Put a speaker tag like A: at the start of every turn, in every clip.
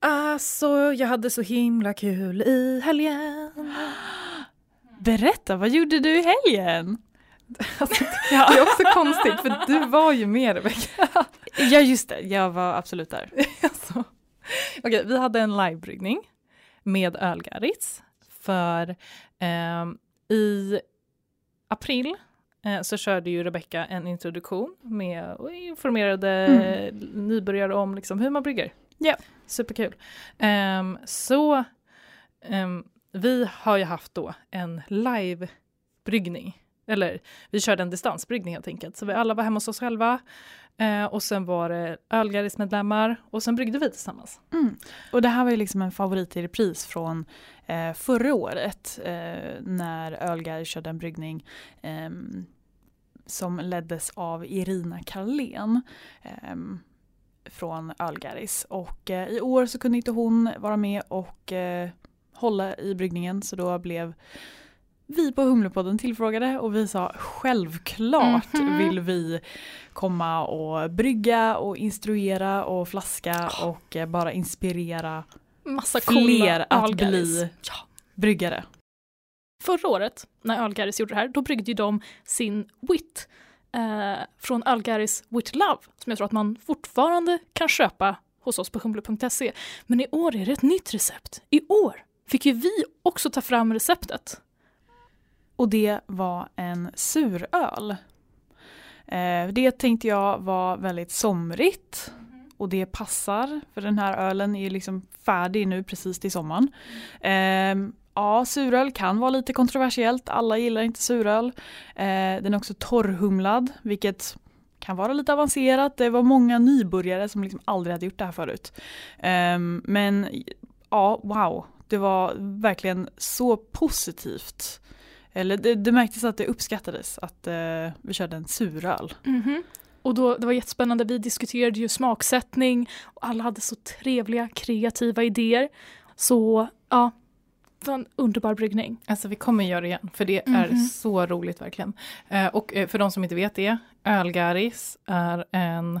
A: Alltså, jag hade så himla kul i helgen.
B: Berätta, vad gjorde du i helgen?
A: Alltså, det är också konstigt för du var ju med Rebecka.
B: Ja just det, jag var absolut där.
A: alltså. Okej, vi hade en livebryggning med ölgaris för eh, i april eh, så körde ju Rebecka en introduktion med och informerade mm. nybörjare om liksom hur man brygger.
B: Ja.
A: Superkul. Um, så um, vi har ju haft då en livebryggning. Eller vi körde en distansbryggning helt enkelt. Så vi alla var hemma hos oss själva. Eh, och sen var det Ölgaris-medlemmar och sen bryggde vi tillsammans.
B: Mm. Och det här var ju liksom en favorit i repris från eh, förra året eh, när Ölgaris körde en bryggning eh, som leddes av Irina Karlén ehm, från Ölgaris. Och eh, i år så kunde inte hon vara med och eh, hålla i bryggningen så då blev vi på Humlepodden tillfrågade och vi sa självklart mm -hmm. vill vi komma och brygga och instruera och flaska oh. och eh, bara inspirera
A: Massa
B: fler att Algaris. bli ja. bryggare.
A: Förra året när Ölgaris gjorde det här, då bryggde de sin wit eh, från Ölgaris Wit Love som jag tror att man fortfarande kan köpa hos oss på humle.se. Men i år är det ett nytt recept. I år fick ju vi också ta fram receptet.
B: Och det var en suröl. Eh, det tänkte jag var väldigt somrigt och det passar för den här ölen är liksom färdig nu precis till sommaren. Eh, ja, suröl kan vara lite kontroversiellt, alla gillar inte suröl. Eh, den är också torrhumlad vilket kan vara lite avancerat. Det var många nybörjare som liksom aldrig hade gjort det här förut. Ehm, men ja, wow, det var verkligen så positivt eller det, det märktes att det uppskattades att eh, vi körde en suröl.
A: Mm -hmm. Och då, det var jättespännande, vi diskuterade ju smaksättning och alla hade så trevliga kreativa idéer. Så ja, en underbar bryggning.
B: Alltså vi kommer göra det igen, för det är mm -hmm. så roligt verkligen. Eh, och eh, för de som inte vet det, Ölgaris är en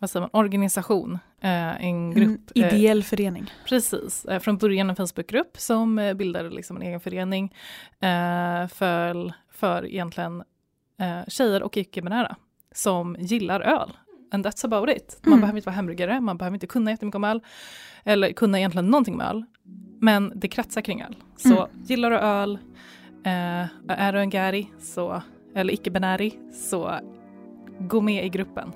B: vad säger man, organisation, eh, en grupp.
A: En ideell eh, förening.
B: Precis, eh, från början en Facebookgrupp som eh, bildade liksom en egen förening eh, för, för egentligen eh, tjejer och icke-binära som gillar öl. And that's about it. Man mm. behöver inte vara hembryggare, man behöver inte kunna jättemycket om öl, eller kunna egentligen någonting med öl. Men det kretsar kring öl. Så mm. gillar du öl, eh, är du en gäri, så, eller icke-binäri, så gå med i gruppen.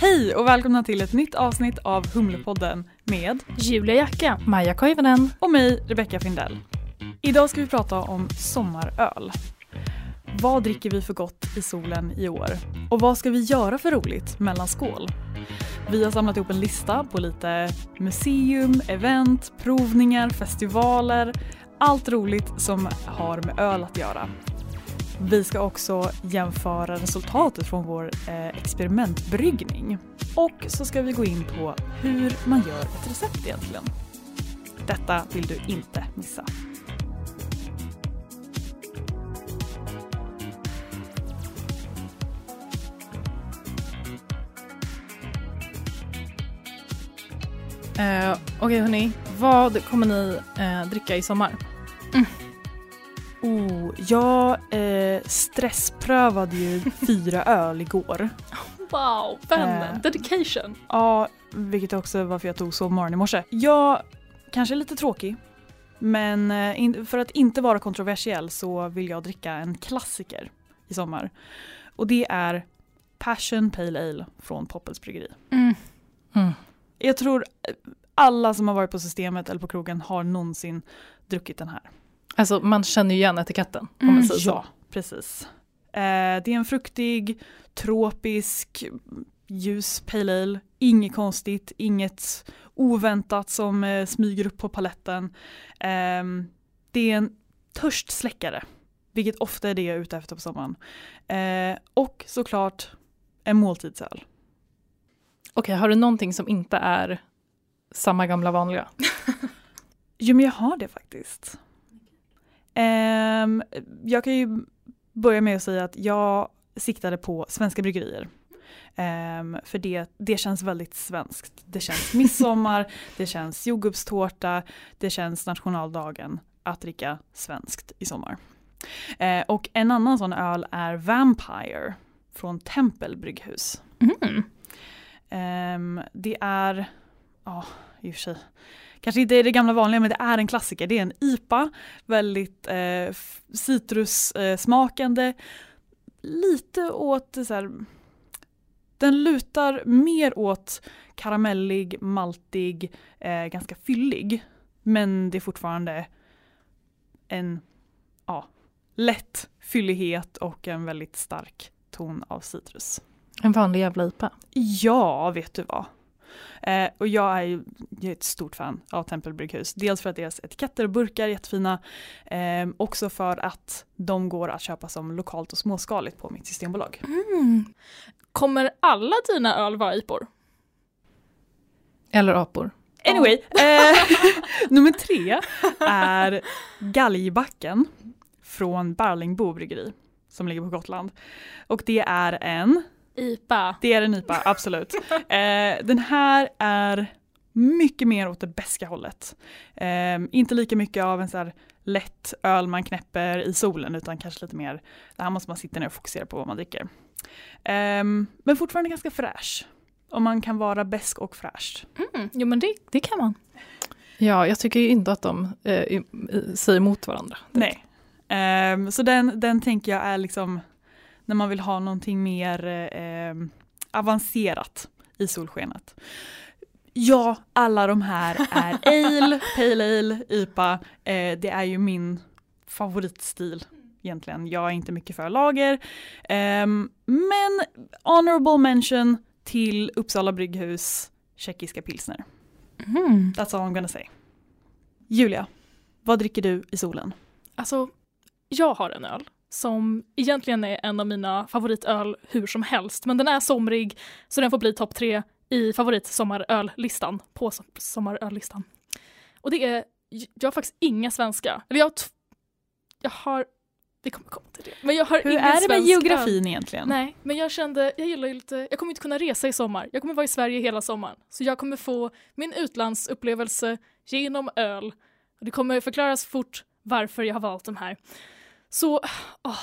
B: Hej och välkomna till ett nytt avsnitt av Humlepodden med
A: Julia Jacka,
B: Maja Koivunen och mig Rebecca Findell. Idag ska vi prata om sommaröl. Vad dricker vi för gott i solen i år? Och vad ska vi göra för roligt mellan skål? Vi har samlat ihop en lista på lite museum, event, provningar, festivaler, allt roligt som har med öl att göra. Vi ska också jämföra resultatet från vår eh, experimentbryggning. Och så ska vi gå in på hur man gör ett recept egentligen. Detta vill du inte missa. Uh, Okej okay, hörni, vad kommer ni uh, dricka i sommar? Mm. Oh, jag eh, stressprövade ju fyra öl igår.
A: Wow, vännen, eh, dedication.
B: Ja, vilket också varför jag tog sovmorgon i morse. Jag kanske är lite tråkig, men eh, in, för att inte vara kontroversiell så vill jag dricka en klassiker i sommar. Och det är Passion Pale Ale från Poppels Bryggeri. Mm. Mm. Jag tror alla som har varit på systemet eller på krogen har någonsin druckit den här.
A: Alltså man känner ju igen etiketten om man mm, säger
B: så. Ja, precis. Eh, det är en fruktig, tropisk, ljus pale ale. Inget konstigt, inget oväntat som eh, smyger upp på paletten. Eh, det är en törstsläckare, vilket ofta är det jag är ute efter på sommaren. Eh, och såklart en måltidsöl. Okej,
A: har du någonting som inte är samma gamla vanliga?
B: jo men jag har det faktiskt. Um, jag kan ju börja med att säga att jag siktade på svenska bryggerier. Um, för det, det känns väldigt svenskt. Det känns midsommar, det känns jordgubbstårta, det känns nationaldagen att dricka svenskt i sommar. Uh, och en annan sån öl är Vampire från Tempel brygghus.
A: Mm.
B: Um, det är, ja oh, i och för sig, kanske inte det gamla vanliga men det är en klassiker. Det är en IPA, väldigt eh, citrussmakande, eh, lite åt så här, den lutar mer åt karamellig, maltig, eh, ganska fyllig. Men det är fortfarande en ja, lätt fyllighet och en väldigt stark ton av citrus.
C: En vanlig jävla IPA?
B: Ja, vet du vad. Eh, och jag är ju jag är ett stort fan av Tempelbrygghus. Dels för att deras etiketter och burkar är jättefina. Eh, också för att de går att köpa som lokalt och småskaligt på mitt systembolag.
A: Mm. Kommer alla dina öl vara IPor?
C: Eller apor?
B: Anyway, eh, nummer tre är Galgbacken från Barlingbo bryggeri som ligger på Gotland. Och det är en
A: IPA.
B: Det är en IPA, absolut. eh, den här är mycket mer åt det beska hållet. Eh, inte lika mycket av en så här lätt öl man knäpper i solen utan kanske lite mer, det här måste man sitta ner och fokusera på vad man dricker. Eh, men fortfarande ganska fräsch. Om man kan vara besk och fräsch.
A: Mm, jo men det, det kan man.
C: Ja, jag tycker ju inte att de eh, säger emot varandra.
B: Nej. Um, så den, den tänker jag är liksom när man vill ha någonting mer eh, avancerat i solskenet. Ja, alla de här är ale, pale ale, IPA. Eh, det är ju min favoritstil egentligen. Jag är inte mycket för lager. Eh, men honorable mention till Uppsala brygghus tjeckiska pilsner.
A: Mm.
B: That's all I'm gonna say. Julia, vad dricker du i solen?
A: Alltså, jag har en öl som egentligen är en av mina favoritöl hur som helst, men den är somrig så den får bli topp tre i favoritsommaröllistan på sommaröllistan. Och det är, jag har faktiskt inga svenska, eller jag har, jag har vi kommer komma till det. Men jag har
B: Hur
A: ingen
B: är det med geografin
A: öl.
B: egentligen?
A: Nej, men jag kände, jag gillar ju lite, jag kommer inte kunna resa i sommar. Jag kommer vara i Sverige hela sommaren. Så jag kommer få min utlandsupplevelse genom öl. Och det kommer förklaras fort varför jag har valt de här. Så åh,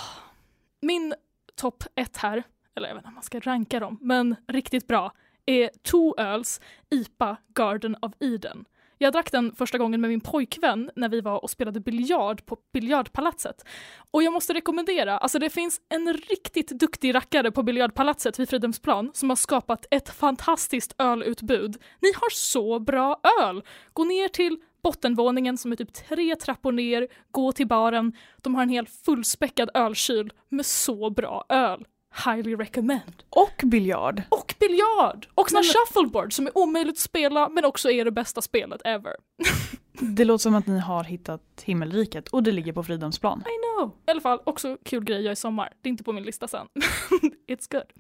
A: min topp ett här, eller jag vet inte om man ska ranka dem, men riktigt bra, är Two Öls IPA Garden of Eden. Jag drack den första gången med min pojkvän när vi var och spelade biljard på Biljardpalatset. Och jag måste rekommendera, alltså det finns en riktigt duktig rackare på Biljardpalatset vid Fridhemsplan som har skapat ett fantastiskt ölutbud. Ni har så bra öl! Gå ner till bottenvåningen som är typ tre trappor ner, gå till baren. De har en helt fullspäckad ölkyl med så bra öl. Highly recommend.
B: Och biljard.
A: Och biljard! Och såna men... shuffleboard som är omöjligt att spela men också är det bästa spelet ever.
B: det låter som att ni har hittat himmelriket och det ligger på Fridhemsplan.
A: I know! I alla fall också kul grej jag i sommar. Det är inte på min lista sen. It's good.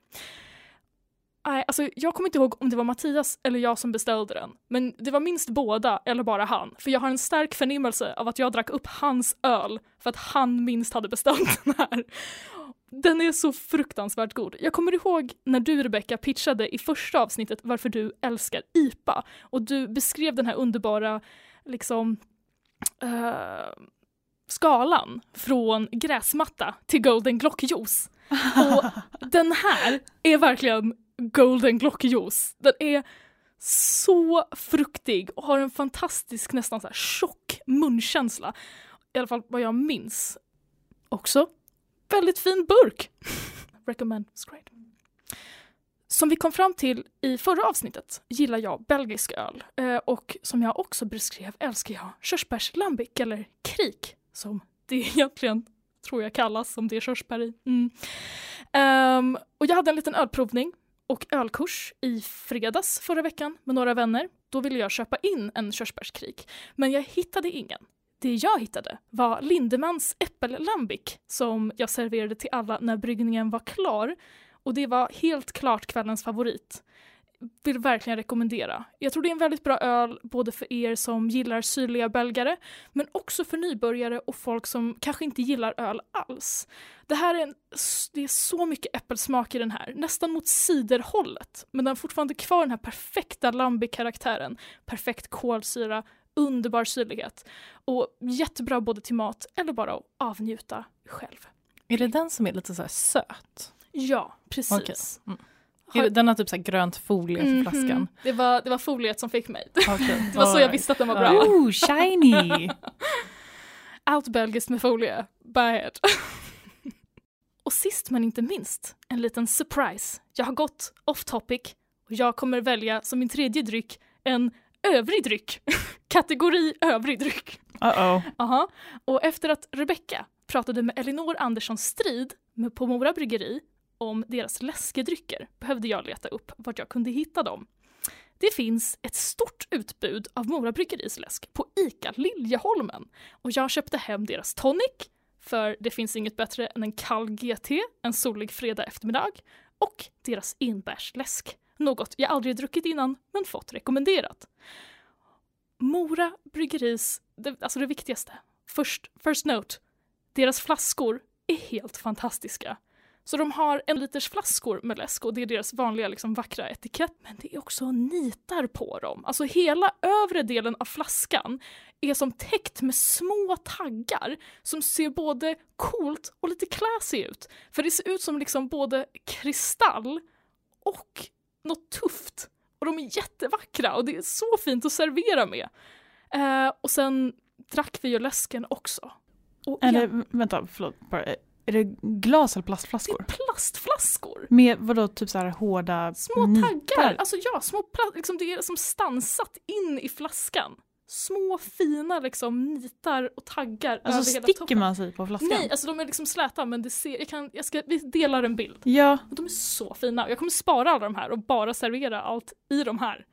A: Nej, alltså jag kommer inte ihåg om det var Mattias eller jag som beställde den. Men det var minst båda eller bara han. För jag har en stark förnimmelse av att jag drack upp hans öl för att han minst hade beställt den här. Den är så fruktansvärt god. Jag kommer ihåg när du Rebecca pitchade i första avsnittet varför du älskar IPA och du beskrev den här underbara liksom uh, skalan från gräsmatta till golden glockjuice. Och den här är verkligen golden glockjuice. Den är så fruktig och har en fantastisk nästan så här tjock munkänsla. I alla fall vad jag minns. Också väldigt fin burk. Recommend, great. Som vi kom fram till i förra avsnittet gillar jag belgisk öl eh, och som jag också beskrev älskar jag körsbärslambic eller krik som det egentligen tror jag kallas om det är körsbär i. Mm. Um, och jag hade en liten ölprovning och ölkurs i fredags förra veckan med några vänner. Då ville jag köpa in en körsbärskrik, men jag hittade ingen. Det jag hittade var Lindemans äppellambic som jag serverade till alla när bryggningen var klar och det var helt klart kvällens favorit vill verkligen rekommendera. Jag tror det är en väldigt bra öl både för er som gillar syrliga belgare men också för nybörjare och folk som kanske inte gillar öl alls. Det här är, en, det är så mycket äppelsmak i den här, nästan mot ciderhållet men den har fortfarande kvar den här perfekta lambic-karaktären, perfekt kolsyra, underbar syrlighet och jättebra både till mat eller bara att avnjuta själv.
C: Är det den som är lite så söt?
A: Ja, precis.
C: Okej. Mm. Det- Den har typ så här grönt folie på
A: Mhm.
C: flaskan.
A: Det, var, det var foliet som fick mig.
C: Okay.
A: Det var så jag visste att den var bra.
B: Oh, shiny!
A: Allt belgiskt med folie. It. och sist men inte minst, en liten surprise. Jag har gått off topic och jag kommer välja som min tredje dryck en övrig dryck. Kategori övrig dryck.
B: Uh-oh.
A: Aha. Och efter att Rebecca pratade med Elinor Andersson Strid med- på Mora Bryggeri om deras läskedrycker behövde jag leta upp vart jag kunde hitta dem. Det finns ett stort utbud av Mora Bryggeris läsk på ICA Liljeholmen och jag köpte hem deras tonic för det finns inget bättre än en kall GT en solig fredag eftermiddag och deras enbärsläsk. Något jag aldrig druckit innan men fått rekommenderat. Mora Bryggeris, det, alltså det viktigaste, first, first note, deras flaskor är helt fantastiska. Så de har en liters flaskor med läsk och det är deras vanliga liksom, vackra etikett. Men det är också nitar på dem. Alltså hela övre delen av flaskan är som täckt med små taggar som ser både coolt och lite classy ut. För det ser ut som liksom både kristall och något tufft. Och de är jättevackra och det är så fint att servera med. Eh, och sen drack vi ju läsken också. Och
B: Är
A: ja,
B: det, vänta, förlåt. Bara, är det glas eller
A: det
B: plastflaskor?
A: är plastflaskor.
B: Med vadå, typ så här hårda
A: Små
B: nitar?
A: taggar, alltså ja, små pla- liksom det är som stansat in i flaskan. Små fina liksom nitar och taggar
B: Alltså
A: över hela
B: sticker
A: toppen.
B: man sig på flaskan?
A: Nej, alltså de är liksom släta men det ser, jag kan, jag ska, vi delar en bild.
B: Ja,
A: Och de är så fina. Jag kommer spara alla de här och bara servera allt i de här.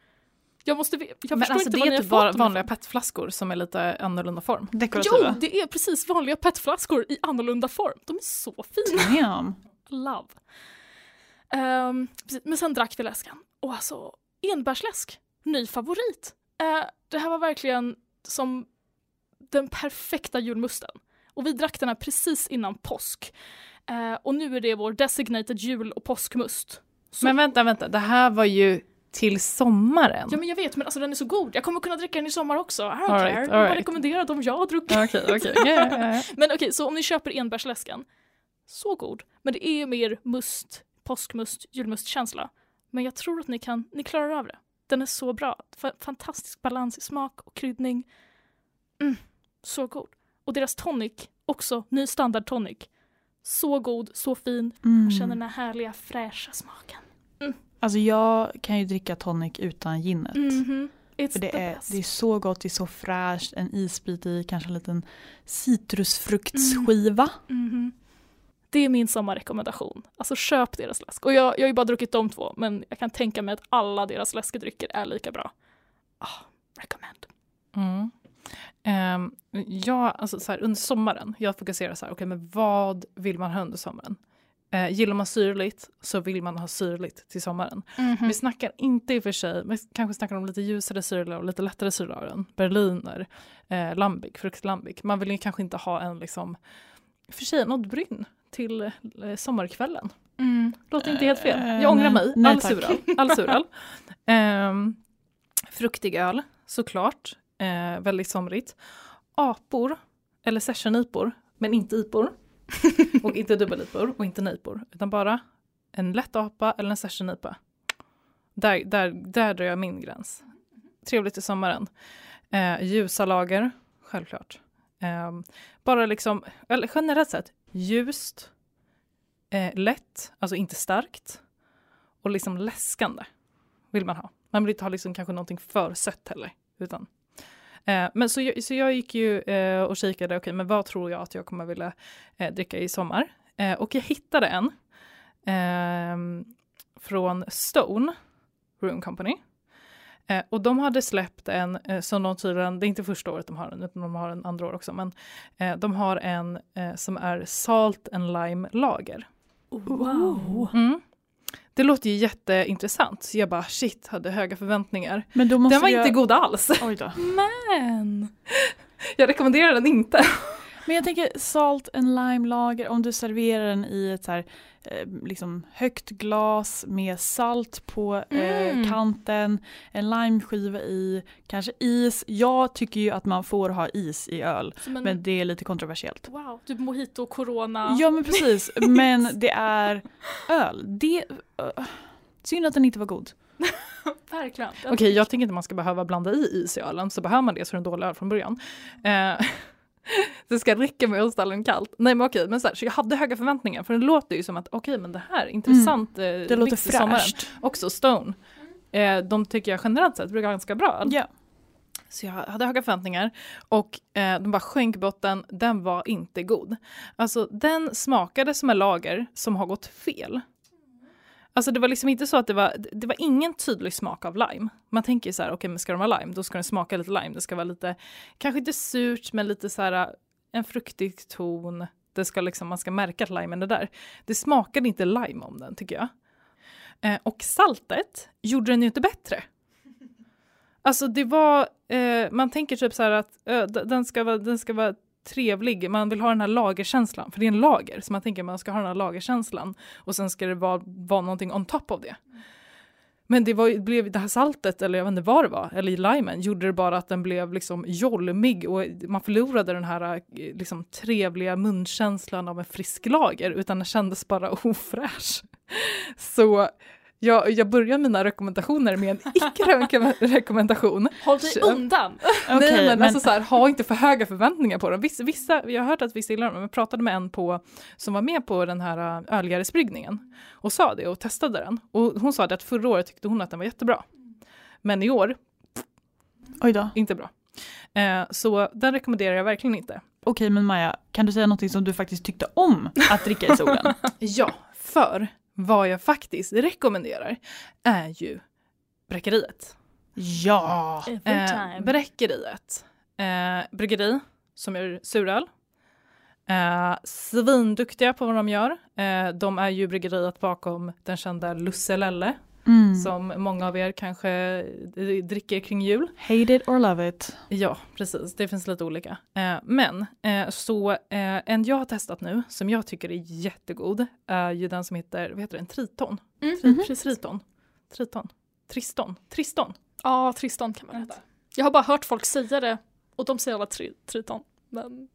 A: Jag måste, jag
C: Men
A: förstår
C: alltså
A: inte
C: det
A: vad ni
C: är
A: har
C: typ
A: fått
C: bara vanliga petflaskor som är lite annorlunda form.
B: dekorativa.
A: Jo, det är precis vanliga petflaskor i annorlunda form. De är så fina.
B: Damn.
A: Love. Precis. men sen drack vi läsken. Och alltså, enbärsläsk. Ny favorit. Eh, det här var verkligen som den perfekta julmusten. Och vi drack den här precis innan påsk. Eh, och nu är det vår designated jul och påskmust. Så-
C: Men vänta, vänta, det här var ju till sommaren.
A: Ja men jag vet men alltså den är så god. Jag kommer kunna dricka den i sommar också. I don't
C: All
A: care.
C: right,
A: jag
C: all
A: rekommenderar dem jag har druckit.
C: Okej, okej. Ja, ja, ja.
A: Men okej, så om ni köper enbärsläsken, så god. Men det är mer must, påskmust, julmustkänsla. Men jag tror att ni kan, ni klarar av det. Den är så bra. Fa- Fantastisk balans i smak och kryddning. Mm, så god. Och deras tonic, också ny standard tonic. Så god, så fin.
B: Mm.
A: Man känner den här härliga fräscha smaken.
B: Alltså jag kan ju dricka tonic utan ginet.
A: Mhm. It's
B: För det är,
A: best.
B: det är så gott, det är så fräscht, en isbit i, kanske en liten citrusfruktsskiva.
A: Mhm. Det är min sommarrekommendation. Alltså köp deras läsk. Och jag, jag har ju bara druckit de två, men jag kan tänka mig att alla deras läskedrycker är lika bra. Ah, recommend.
C: Mm. Ehm, ja, alltså så här, under sommaren, jag fokuserar så här, okej men vad vill man ha under sommaren? Eh, gillar man syrligt så vill man ha syrligt till sommaren. Vi snackar inte i och för sig, vi kanske snackar om lite ljusare syrliga och lite lättare syrliga än Berliner, eh, lambic, fruktlambic. Man vill ju kanske inte ha en liksom, för sig något brynn till eh, sommarkvällen.
A: Mm.
C: Låter inte helt fel.
B: Eh,
C: Jag ångrar mig.
B: Nej,
C: all suröl. All suröl. Ehm, fruktig öl, såklart. Eh, väldigt somrigt. Apor, eller sessionipor, men inte ipor. och inte dubbelnipor och inte nipor. Utan bara en lätt apa eller en sessionipa. Där, där, där drar jag min gräns. Trevligt i sommaren. Eh, ljusa lager, självklart. Eh, bara liksom, eller generellt sett, ljust, eh, lätt, alltså inte starkt och liksom läskande vill man ha. Man vill inte ha liksom kanske någonting för sött heller. Utan, eh, men så jag, så jag gick ju eh, och kikade, okej men vad tror jag att jag kommer vilja eh, dricka i sommar? Och jag hittade en ehm, från Stone Room Company. Eh, och de hade släppt en, eh, som de tydligen, det är inte första året de har den, utan de har en andra år också, men eh, de har en som är Salt and Lime Lager.
A: Wow.
C: Mm. Det låter ju jätteintressant. Så jag bara shit, hade höga förväntningar.
B: Men då måste
C: Den var
B: jag...
C: inte god alls.
A: Men.
C: Jag rekommenderar den inte.
B: Men jag tänker salt and lime lager, om du serverar den i ett så här, eh, liksom högt glas med salt på eh,
A: Mm.
B: kanten, en limeskiva i, kanske is. Jag tycker ju att man får ha is i öl,
A: en,
B: men det är lite kontroversiellt.
A: Wow, typ mojito, corona.
B: Ja men precis, men det är öl. Det, uh, synd att den inte var god.
A: Verkligen.
C: Okej, jag tänker inte man ska behöva blanda i is i ölen, så behöver man det så är det en dålig öl från början. Eh, det ska räcka med att ställa den kallt. Nej men okej, men så, här, så jag hade höga förväntningar för det låter ju som att okej men det här är intressant. eh,
B: Det låter
C: sommaren.
B: fräscht.
C: Också Stone. Eh, de tycker jag generellt sett brukar ganska bra.
B: Ja.
C: Så jag hade höga förväntningar och eh, de bara sjönk botten, den var inte god. Alltså den smakade som en lager som har gått fel. Alltså det var liksom inte så att det var, det var ingen tydlig smak av lime. Man tänker så här, okej men ska de ha lime, då ska den smaka lite lime. Det ska vara lite, kanske inte surt men lite så här en fruktig ton. Det ska liksom, man ska märka att limen är där. Det smakade inte lime om den tycker jag. Eh, och saltet gjorde den ju inte bättre. Alltså det var, eh, man tänker typ så här att ö, den, ska vara, den ska vara trevlig, man vill ha den här lagerkänslan, för det är en lager, så man tänker att man ska ha den här lagerkänslan och sen ska det vara, vara någonting on top av det. Men det var, det blev det här saltet, eller jag vet inte vad det var, eller i limen, gjorde det bara att den blev liksom jolmig och man förlorade den här liksom, trevliga munkänslan av en frisk lager, utan den kändes bara ofräsch. Så jag, jag börjar mina rekommendationer med en icke-rekommendation.
A: Håll dig undan.
C: Nej men,
B: men
C: alltså så här, ha inte för höga förväntningar på dem. Vissa, vissa, jag har hört att vissa gillar dem, men jag pratade med en på, som var med på den här äh, ölgärisbryggningen och sa det och testade den. Och hon sa det att förra året tyckte hon att den var jättebra. Men i år,
B: oj då.
C: inte bra. Eh, så den rekommenderar jag verkligen inte.
B: Okej men Maja, kan du säga något som du faktiskt tyckte om att dricka i solen?
C: Ja, för vad jag faktiskt rekommenderar är ju Bräckeriet.
B: ja!
C: Eh, bräckeriet. Eh, bryggeri som gör suröl. Eh, svinduktiga på vad de gör. Eh, de är ju bryggeriet bakom den kända Lusselelle
B: Mm.
C: som många av er kanske dricker kring jul.
B: Hate it or love it.
C: Ja, precis. Det finns lite olika. Eh, men eh, så eh, en jag har testat nu som jag tycker är jättegod är ju den som heter, vad heter den, Triton?
A: Mm,
C: Tri-
A: precis.
C: Triton? Triton? Triston? Triston?
A: Ja, Tristan kan man heta. Jag har bara hört folk säga det och de säger alla tri Triton. Men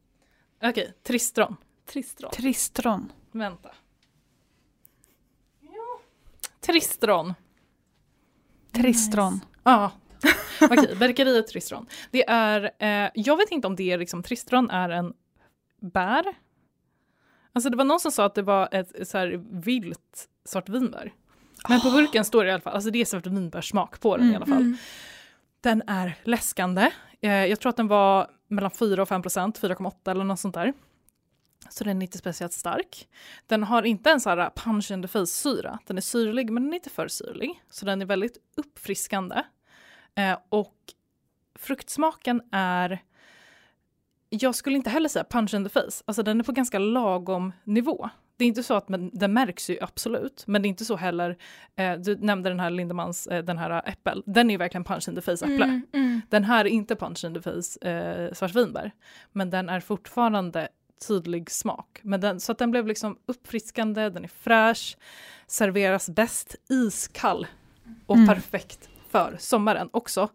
C: Okej, Tristron.
A: Tristron.
B: Tristron.
C: Vänta. Tristron.
B: Tristron.
C: Ja. Okej, Berkeriet Tristron. Det är, eh, jag vet inte om det är liksom, Tristron är en bär. Alltså det var någon som sa att det var ett, så här vilt svartvinbär. Men på burken står det i alla fall, alltså det är svartvinbärssmak på den i alla fall.
A: Mm.
C: Den är läskande. Eh, jag tror att den var mellan 4 och 5 procent, 4,8 eller något sånt där. Så den är inte speciellt stark. Den har inte en så här punch in the face syra. Den är syrlig men den är inte för syrlig. Så den är väldigt uppfriskande. Eh, och fruktsmaken är jag skulle inte heller säga punch in the face. Alltså den är på ganska lagom nivå. Det är inte så att men, den märks ju absolut, men det är inte så heller. Eh, du nämnde den här Lindemans, eh, den här äppel. Den är ju verkligen punch in the face äpple.
A: Mm, mm.
C: Den här är inte punch in the face eh, svartvinbär, men den är fortfarande tydlig smak. Men den, så att den blev liksom uppfriskande, den är fräsch, serveras bäst iskall och
B: Mm.
C: perfekt för sommaren också.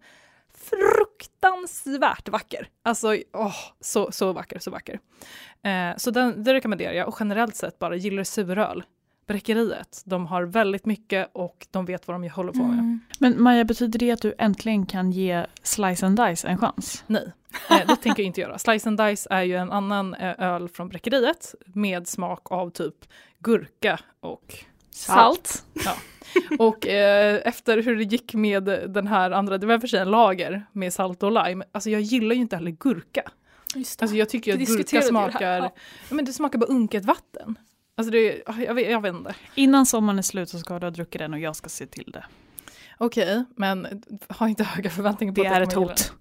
C: Fruktansvärt vacker! Alltså, åh, så, så vacker, så vacker. Eh, så den, det rekommenderar jag och generellt sett bara gillar suröl. Bräckeriet, de har väldigt mycket och de vet vad de håller på med.
A: Mm.
B: Men Maja, betyder det att du äntligen kan ge Slice and Dice en chans?
C: Nej, eh, det tänker jag inte göra. Slice and Dice är ju en annan eh, öl från Bräckeriet med smak av typ gurka och
A: Salt.
C: Och eh, efter hur det gick med den här andra, det var för sig en lager med salt och lime, alltså jag gillar ju inte heller gurka.
A: Just det.
C: Alltså jag tycker att gurka
A: ju det
C: smakar,
A: ja.
C: ja. men det smakar bara unket vatten. Alltså det, jag, vet, jag vet inte.
B: Innan sommaren är slut så ska du ha druckit den och jag ska se till det.
C: Okej, men ha inte höga förväntningar på
B: Det
C: att jag
B: är ett hot.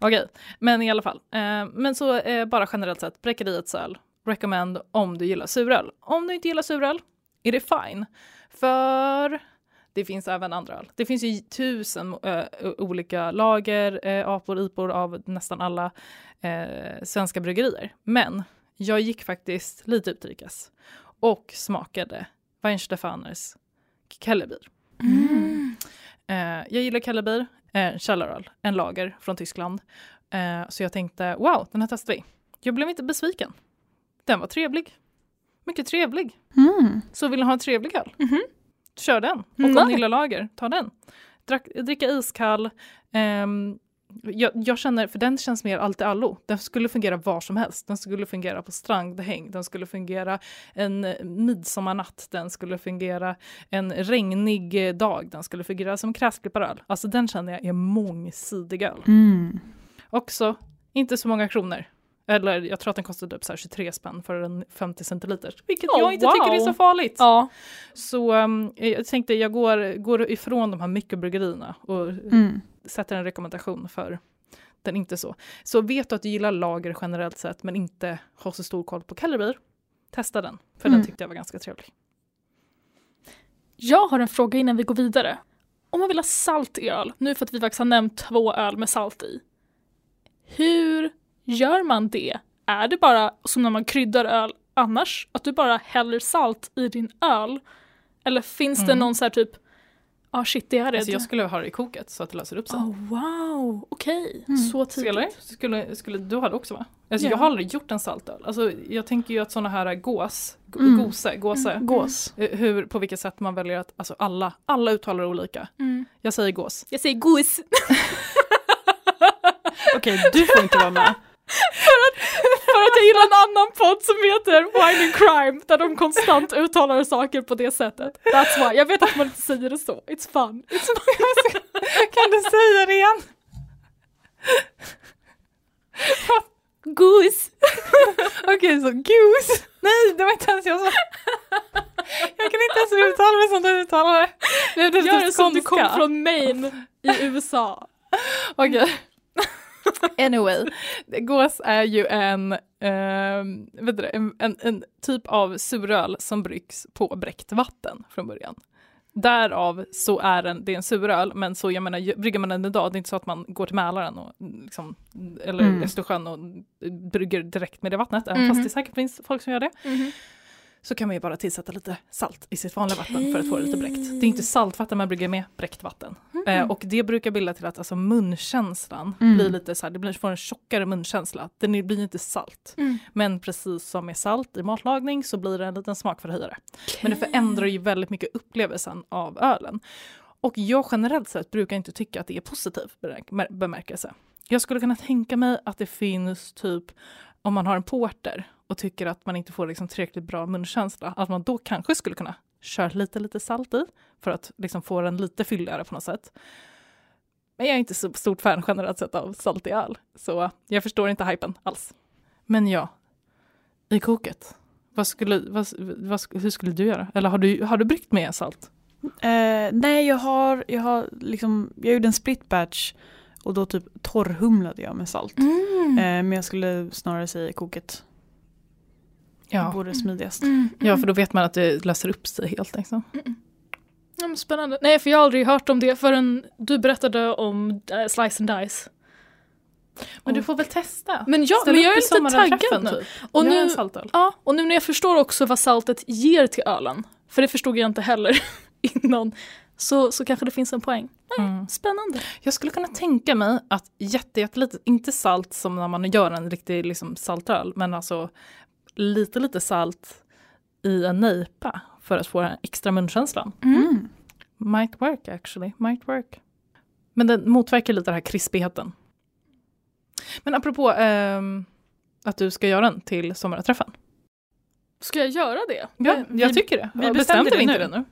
C: Okej, men i alla fall. Eh, men så eh, bara generellt sett, Bräckeriets öl, recommend om du gillar suröl. Om du inte gillar suröl, är det fine. För det finns även andra öl. Det finns ju tusen ö, olika lager, äh, apor, ipor av nästan alla äh, svenska bryggerier. Men jag gick faktiskt lite utrikes och smakade Weinstefaners Kellerbier.
A: Mm.
C: Jag gillar Kellerbier, eh, källaröl, en lager från Tyskland. Eh, så jag tänkte, wow, den här testar vi. Jag blev inte besviken. Den var trevlig. Mycket trevlig.
B: Mm.
C: Så vill ni ha en trevlig öl?
A: Mhm.
C: Kör den. Och
A: Nej.
C: om ni gillar lager, ta den. Drack, dricka iskall. Ehm, jag, jag känner, för den känns mer allt i allo. Den skulle fungera var som helst. Den skulle fungera på strandhäng, den skulle fungera en midsommarnatt, den skulle fungera en regnig dag, den skulle fungera som gräsklipparöl. Alltså den känner jag är mångsidig öl.
B: Mm.
C: Också inte så många kronor. Eller jag tror att den kostade typ så här 23 spänn för en 50 centiliter. Vilket
A: Oh,
C: jag inte
A: wow.
C: tycker är så farligt.
A: Ja.
C: Så um, jag tänkte jag går, går ifrån de här mikrobryggerierna och
B: Mm.
C: sätter en rekommendation för den inte så. Så vet du att du gillar lager generellt sett men inte har så stor koll på Kellerbier, testa den. För
B: Mm.
C: den tyckte jag var ganska trevlig.
A: Jag har en fråga innan vi går vidare. Om man vill ha salt i öl, nu för att vi faktiskt har nämnt två öl med salt i. Hur gör man det? Är det bara som när man kryddar öl annars, att du bara häller salt i din öl? Eller finns det
C: Mm.
A: någon så här typ, ah shit det är det.
C: Alltså jag skulle ha det i koket så att det löser upp sig.
A: Oh, wow, okej.
B: Mm.
A: Så tidigt.
C: skulle, skulle du ha det också va? Alltså
A: Ja.
C: jag har aldrig gjort en saltöl. Alltså jag tänker ju att sådana här gås,
B: Mm.
C: gose, gåse,
B: Gås.
C: eh, hur, på vilket sätt man väljer att, alltså alla, alla uttalar olika.
A: Mm.
C: Jag säger gås.
A: Jag säger gos.
B: Okej, du får inte vara med.
A: För att jag gillar en annan podd som heter Wine and Crime där de konstant uttalar saker på det sättet. That's why. Jag vet att man inte säger det så. It's fun. It's fun.
C: kan du säga det igen?
A: Goose.
C: Okej, så goose. Nej, det var inte ens jag som... Jag kan inte ens uttala det som du uttalar det.
A: Gör det
C: typ
A: som du kom från Maine i USA.
C: Okej. Anyway, gås är ju en, ehm, vet du en, en, en typ av suröl som bryggs på bräckt vatten från början. Därav så är den, det är en suröl, men så jag menar, brygger man den idag, det är inte så att man går till Mälaren och, liksom, eller
B: Mm.
C: Östersjön och brygger direkt med det vattnet, även
A: Mhm.
C: fast det säkert finns folk som gör det. Så kan man ju bara tillsätta lite salt i sitt vanliga vatten för att få det lite bräckt. Det är inte saltvatten man brygger med, bräckt vatten. Eh, och det brukar bilda till att alltså, munkänslan
B: Mm.
C: blir lite så här, det blir, får en tjockare munkänsla. Den blir inte salt.
A: Mm.
C: Men precis som med salt i matlagning så blir det en liten smakförhöjare. Men det förändrar ju väldigt mycket upplevelsen av ölen. Och jag generellt sett brukar inte tycka att det är positiv bemärk- bemärkelse. Jag skulle kunna tänka mig att det finns typ om man har en porter och tycker att man inte får liksom tillräckligt bra munkänsla, att man då kanske skulle kunna köra lite, lite salt i för att liksom få den lite fylligare på något sätt. Men jag är inte så stort fan generellt sett av salt i öl, så jag förstår inte hypen alls. Men ja, i koket, vad skulle, vad, vad, hur skulle du göra? Eller har du, har du bryggt med salt?
B: Eh, nej, jag har, jag har liksom, jag gjorde en split batch och då typ torrhumlade jag med salt.
A: Mm.
B: Eh, men jag skulle snarare säga koket.
C: Ja.
B: Vore smidigast.
A: Mm.
C: ja, för då vet man att det löser upp sig helt. Liksom.
A: Ja, men spännande. Nej, för jag har aldrig hört om det förrän du berättade om äh, Slice and Dice.
C: Men du får väl testa?
A: Men jag,
C: Ställ
A: men jag är lite taggad nu.
C: Typ.
A: Och nu, ja, och nu när jag förstår också vad saltet ger till ölen, för det förstod jag inte heller innan, så, så kanske det finns en poäng.
C: Mm.
A: Spännande.
C: Jag skulle kunna tänka mig att jätte, inte salt som när man gör en riktig liksom, saltöl, men alltså lite, lite salt i en nejpa för att få den extra munkänslan.
B: Mm.
C: Might work actually, might work. Men den motverkar lite den här krispigheten. Men apropå ehm, att du ska göra den till sommarträffen.
A: Ska jag göra det?
C: Ja,
A: Vi-
C: jag tycker det.
B: vi bestämde
C: bestämde
B: det
C: inte
B: nu.
C: det nu?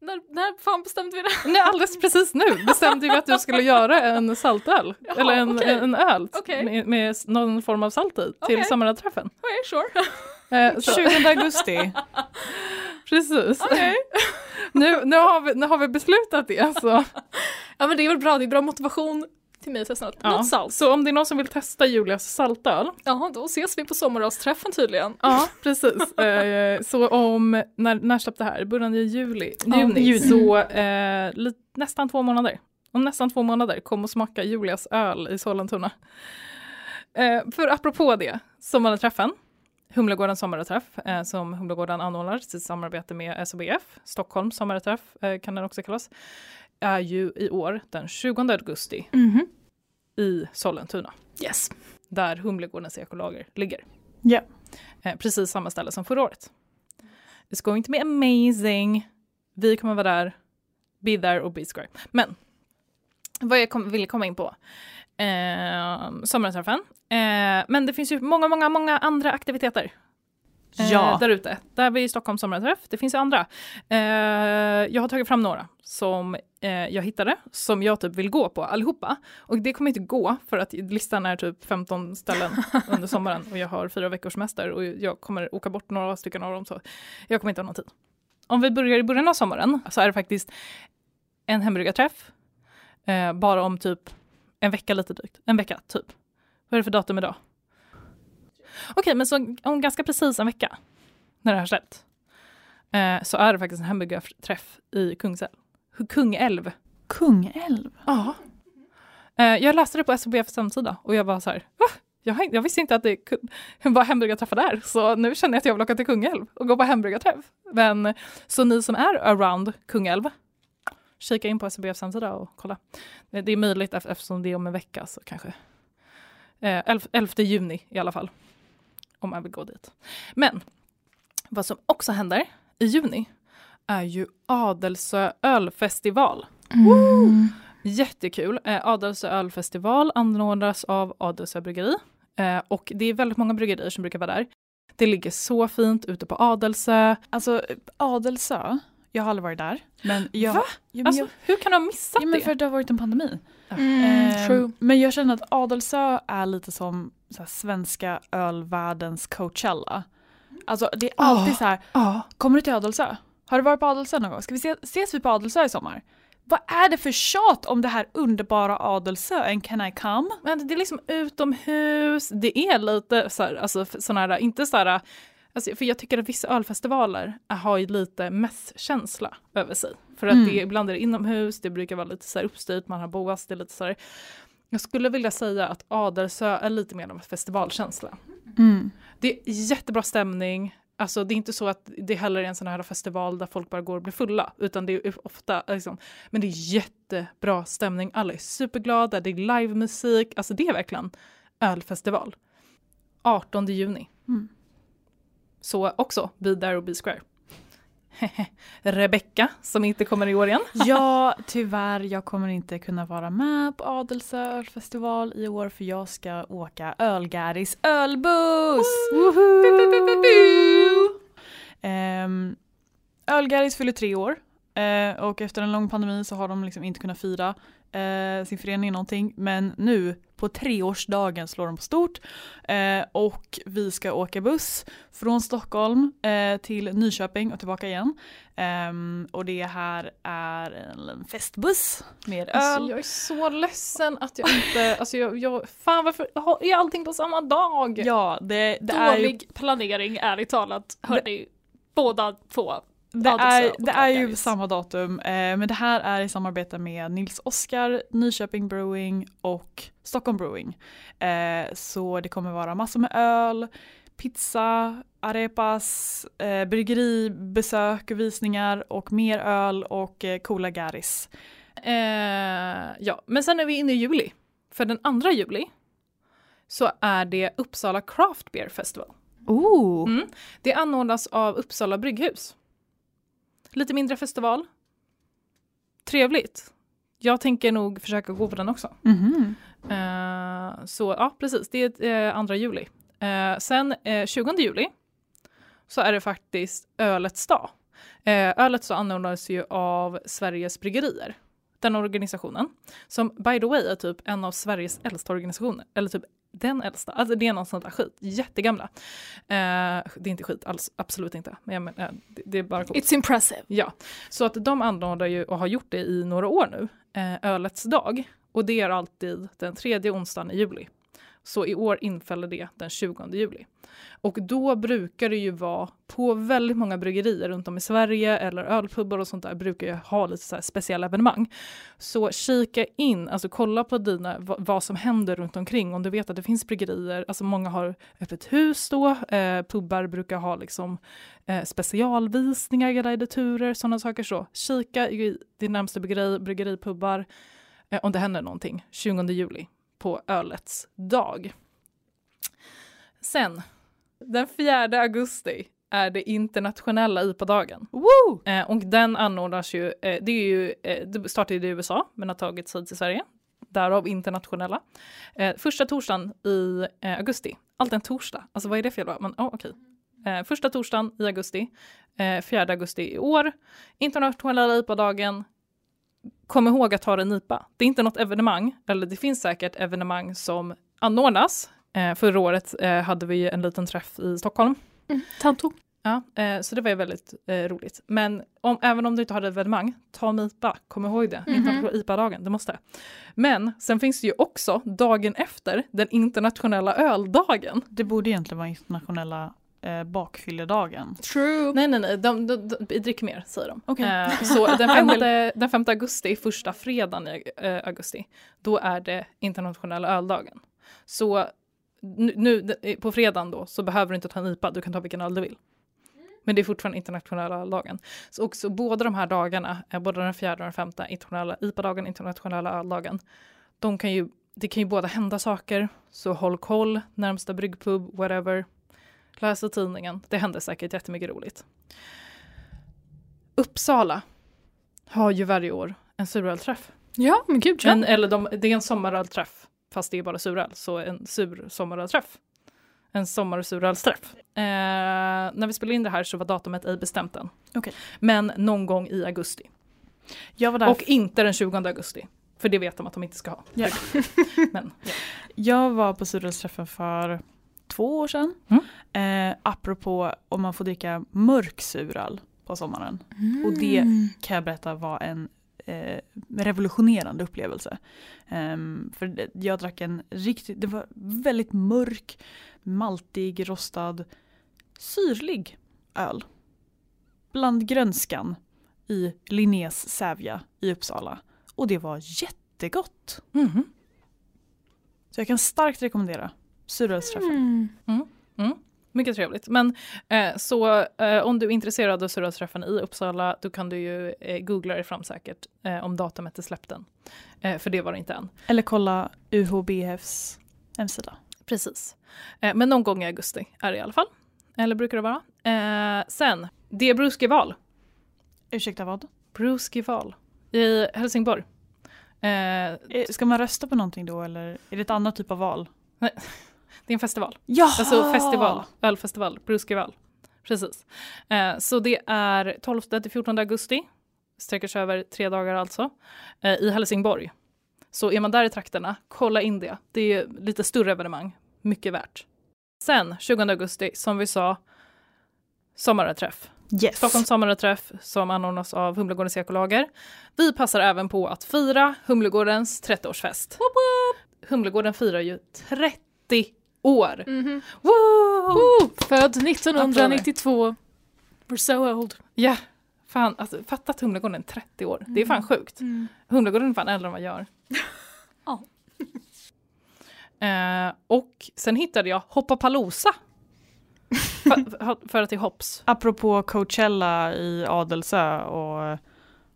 A: När, när fan bestämde vi det?
C: Nej, alldeles precis nu bestämde vi att du skulle göra en saltöl.
A: Jaha,
C: eller en,
A: okej.
C: en öl
A: Okej.
C: med, med någon form av salt i till
A: Okej.
C: sommarträffen.
A: Okej, sure.
C: Eh, så,
B: 20 augusti.
C: precis.
A: Okej.
C: Nu, nu, har vi, nu har vi beslutat det. Så.
A: Ja men det är väl bra, det är bra motivation till mig testa något,
C: Ja.
A: något salt.
C: Så om det är någon som vill testa Julias saltöl
A: Ja, då ses vi på sommarravsträffen tydligen.
C: Ja, precis. Eh, så om, när, när släppte det här? Början i juli,
B: Ja,
C: juni.
B: juni.
C: Så eh, li, nästan två månader. Om nästan två månader, kom och smaka Julias öl i Sollentuna. Eh, för apropå det, sommarträffen, Humlegårdens sommarträff eh, som Humlegården anordnar i samarbete med SOBF, Stockholms sommarträff eh, kan den också kallas, är ju i år den 20 augusti i Sollentuna,
A: Yes.
C: där Humlegårdens ekolager ligger.
B: Ja.
C: Eh, precis samma ställe som förra året. It's going to be amazing. Vi kommer vara där. Be there och be square. Men vad jag kom, ville komma in på. Eh, sommarträffen. Eh, men det finns ju många, många, många andra aktiviteter. Eh,
B: Ja.
C: Där ute. Där vi i Stockholm sommarträff. Det finns ju andra. Eh, jag har tagit fram några som eh, jag hittade, som jag typ vill gå på allihopa. Och det kommer inte gå för att listan är typ 15 ställen under sommaren och jag har fyra veckors semester och jag kommer åka bort några stycken av dem så jag kommer inte ha någon tid. Om vi börjar i början av sommaren så är det faktiskt en hembryggarträff eh, bara om typ en vecka lite drygt. En vecka typ. Vad är det för datum idag? Okej, men så om ganska precis en vecka när det här släppt eh, så är det faktiskt en hembryggarträff i Kungsälv. Kungälv.
B: Kungälv.
C: Ja. Eh, jag läste det på SOBFs hemsida och jag var så här, va? Jag, jag visste inte att det var hembryggarträffar där, så nu känner jag att jag vill åka till Kungälv och gå på hembryggarträff. Men så ni som är around Kungälv, kika in på SOBFs hemsida och kolla. Det är möjligt ef- eftersom det är om en vecka så kanske eh, 11, 11 juni i alla fall. Om man vill gå dit. Men vad som också händer i juni är ju Adelsö ölfestival. Jättekul. Eh, Adelsö ölfestival anordnas av Adelsö bryggeri. Eh, och det är väldigt många bryggerier som brukar vara där. Det ligger så fint ute på Adelsö.
B: Alltså Adelsö, jag har aldrig varit där. Men jag,
C: Va?
B: Ja, men
C: Alltså,
B: jag,
C: hur kan du ha missat
B: ja, men
C: det?
B: för det har varit en pandemi.
A: Mm, true.
B: Men jag känner att Adelsö är lite som så svenska ölvärldens Coachella. Alltså det är alltid
C: Ah.
B: så här,
C: Ja.
B: kommer du till Adelsö? Har du varit på Adelsö någon gång? Ska vi se, ses vi på Adelsö i sommar? Vad är det för tjat om det här underbara Adelsö? And can I come?
C: Men det är liksom utomhus, det är lite så här, alltså sådana här, inte så här, alltså, för jag tycker att vissa ölfestivaler har ju lite mässkänsla över sig. För att
B: Mm.
C: det ibland är det inomhus, det brukar vara lite så här uppstyrt, man har boas, det är lite så här. Jag skulle vilja säga att Adelsö är lite mer av en festivalkänsla.
B: Mm.
C: Det är jättebra stämning. Alltså det är inte så att det heller är en sån här festival där folk bara går och blir fulla, utan det är ofta liksom, men det är jättebra stämning. Alla är superglada, det är livemusik, alltså det är verkligen ölfestival. 18 juni.
B: Mm.
C: Så också Be There och Be Square. Rebecka som inte kommer i år igen.
B: Ja, tyvärr, jag kommer inte kunna vara med på Adelsö ölfestival i år för jag ska åka Ölgäris ölbuss! Um, Ölgäris fyller tre år. Eh, och efter en lång pandemi så har de liksom inte kunnat fira eh, sin förening någonting. Men nu på treårsdagen slår de på stort eh, och vi ska åka buss från Stockholm eh, till Nyköping och tillbaka igen. Ehm, och det här är en festbuss med öl.
C: Alltså, jag är så ledsen att jag inte, alltså jag, jag fan varför har- är allting på samma dag?
B: Ja, det, det är ju
A: Dålig planering, ärligt talat, hörni. Båda två.
B: Det är, det är ju samma datum, eh, men det här är i samarbete med Nils Oskar, Nyköping Brewing och Stockholm Brewing. Eh, så det kommer vara massor med öl, pizza, arepas, eh, bryggeribesök, visningar och mer öl och eh, coola garis.
C: Eh, ja, men sen är vi inne i juli. För den 2 juli så är det Uppsala Craft Beer Festival.
B: Oh.
C: Mm. Det anordnas av Uppsala Brygghus. Lite mindre festival. Trevligt. Jag tänker nog försöka gå på den också.
B: Mhm.
C: Eh, så ja, precis. Det är eh, 2 juli. Eh, sen eh, 20 juli så är det faktiskt Ölets dag. Eh, Ölets dag anordnas ju av Sveriges Bryggerier. Den organisationen. Som by the way är typ en av Sveriges äldsta organisationer. Eller typ den äldsta. Alltså det är något sånt där skit. Jättegamla. Eh, det är inte skit alls. Absolut inte. Men jag men, eh, det, det är bara coolt.
A: It's impressive.
C: Ja, så att de anordnar ju och har gjort det i några år nu, eh, Ölets dag. och det är alltid den tredje onsdagen i juli. Så i år infaller det den 20 juli. Och då brukar det ju vara på väldigt många bryggerier runt om i Sverige eller ölpubbar och sånt där brukar ju ha lite så speciella evenemang. Så kika in, alltså kolla på dina, vad, som händer runt omkring. Om du vet att det finns bryggerier, alltså många har öppet hus då, eh, pubbar brukar ha liksom eh, specialvisningar, guidade turer, sådana saker så. Kika i din närmsta bryggeri, bryggeripubbar eh, om det händer någonting 20 juli på ölets dag. Sen, den 4 augusti är det internationella IPA-dagen. Eh, och den anordnas ju, eh, det är ju, eh, det startade i USA men har tagit sig till Sverige. Därav internationella. Eh, första torsdagen i eh, augusti, alltid en torsdag, alltså vad är det för jävla, men oh, okej. Okay. Eh, första torsdagen i augusti, eh, 4 augusti i år, internationella IPA-dagen, kom ihåg att ta en IPA. Det är inte något evenemang, eller det finns säkert evenemang som anordnas. Eh, förra året eh, hade vi en liten träff i Stockholm.
A: Mm, Tanto.
C: Ja, eh, så det var ju väldigt eh, roligt. Men om, även om du inte har ett evenemang, ta en IPA, kom ihåg det. Mm -hmm. IPA-dagen, det måste. Men sen finns det ju också dagen efter den internationella öldagen.
B: Det borde egentligen vara internationella eh, bakfylledagen.
A: True.
C: Nej, nej, nej, de, de, de, dricker mer säger de. Okay. Eh, så den 5, den 5 augusti, första fredagen i eh, augusti, då är det internationella öldagen. Så nu, nu, på fredagen då så behöver du inte ta en IPA, du kan ta vilken öl du vill. Men det är fortfarande internationella öldagen. Så också båda de här dagarna, eh, både den fjärde och den femte, internationella IPA-dagen, internationella öldagen, de kan ju, det kan ju båda hända saker, så håll koll, närmsta bryggpub, whatever, läsa tidningen. Det händer säkert jättemycket roligt. Uppsala har ju varje år en surölträff.
A: Ja, men gud
C: ja. En, eller de, det är en sommarölträff, fast det är bara suröl, så en sur sommarölträff. En sommar och surölsträff. Eh, när vi spelade in det här så var datumet ej bestämt än.
B: Okay.
C: Men någon gång i augusti. Och inte den 20 augusti. För det vet de att de inte ska ha.
B: Ja. Men, ja. Jag var på surölsträffen för två år sedan. Mm. Eh, apropå om man får dricka mörk suröl på sommaren. Mm. Och det kan jag berätta var en eh, revolutionerande upplevelse. Um, för jag drack en riktigt, det var väldigt mörk, maltig, rostad, syrlig öl. Bland grönskan i Linnés Sävja i Uppsala. Och det var jättegott.
C: Mm.
B: Så jag kan starkt rekommendera surölsträffen.
C: Mm. Mm. Mm. Mycket trevligt. Men eh, så eh, om du är intresserad av surölsträffen i Uppsala då kan du ju eh, googla dig fram säkert eh, om datumet är släppt än. Eh, för det var det inte än.
B: Eller kolla UHBFs hemsida.
C: Precis. Eh, men någon gång i augusti är det i alla fall. Eller brukar det vara. sen, det är Bruskival.
B: Ursäkta vad?
C: Bruskival i Helsingborg.
B: Ska man rösta på någonting då eller är det ett annat typ av val?
C: Det är en festival.
B: Ja!
C: Alltså festival, ölfestival, Bruskival. Precis. Eh, så det är 12 till 14 augusti, sträcker sig över tre dagar alltså, eh, i Helsingborg. Så är man där i trakterna, kolla in det. Det är lite större evenemang, mycket värt. Sen 20 augusti, som vi sa, sommarträff.
B: Yes.
C: Stockholms sommarträff som anordnas av Humlegårdens ekolager. Vi passar även på att fira Humlegårdens 30-årsfest. Humlegården firar ju 30 år.
A: Mm -hmm. Woo! Född 1992. We're so old.
C: Ja, yeah. fan alltså, fatta att Humlegården är 30 år. Mm. Det är fan mm. sjukt. Mm. Humlegården är fan äldre än vad jag gör.
A: ja.
C: Eh, och sen hittade jag Hoppapalooza. för, för att det är hops.
B: Apropå Coachella i Adelsö och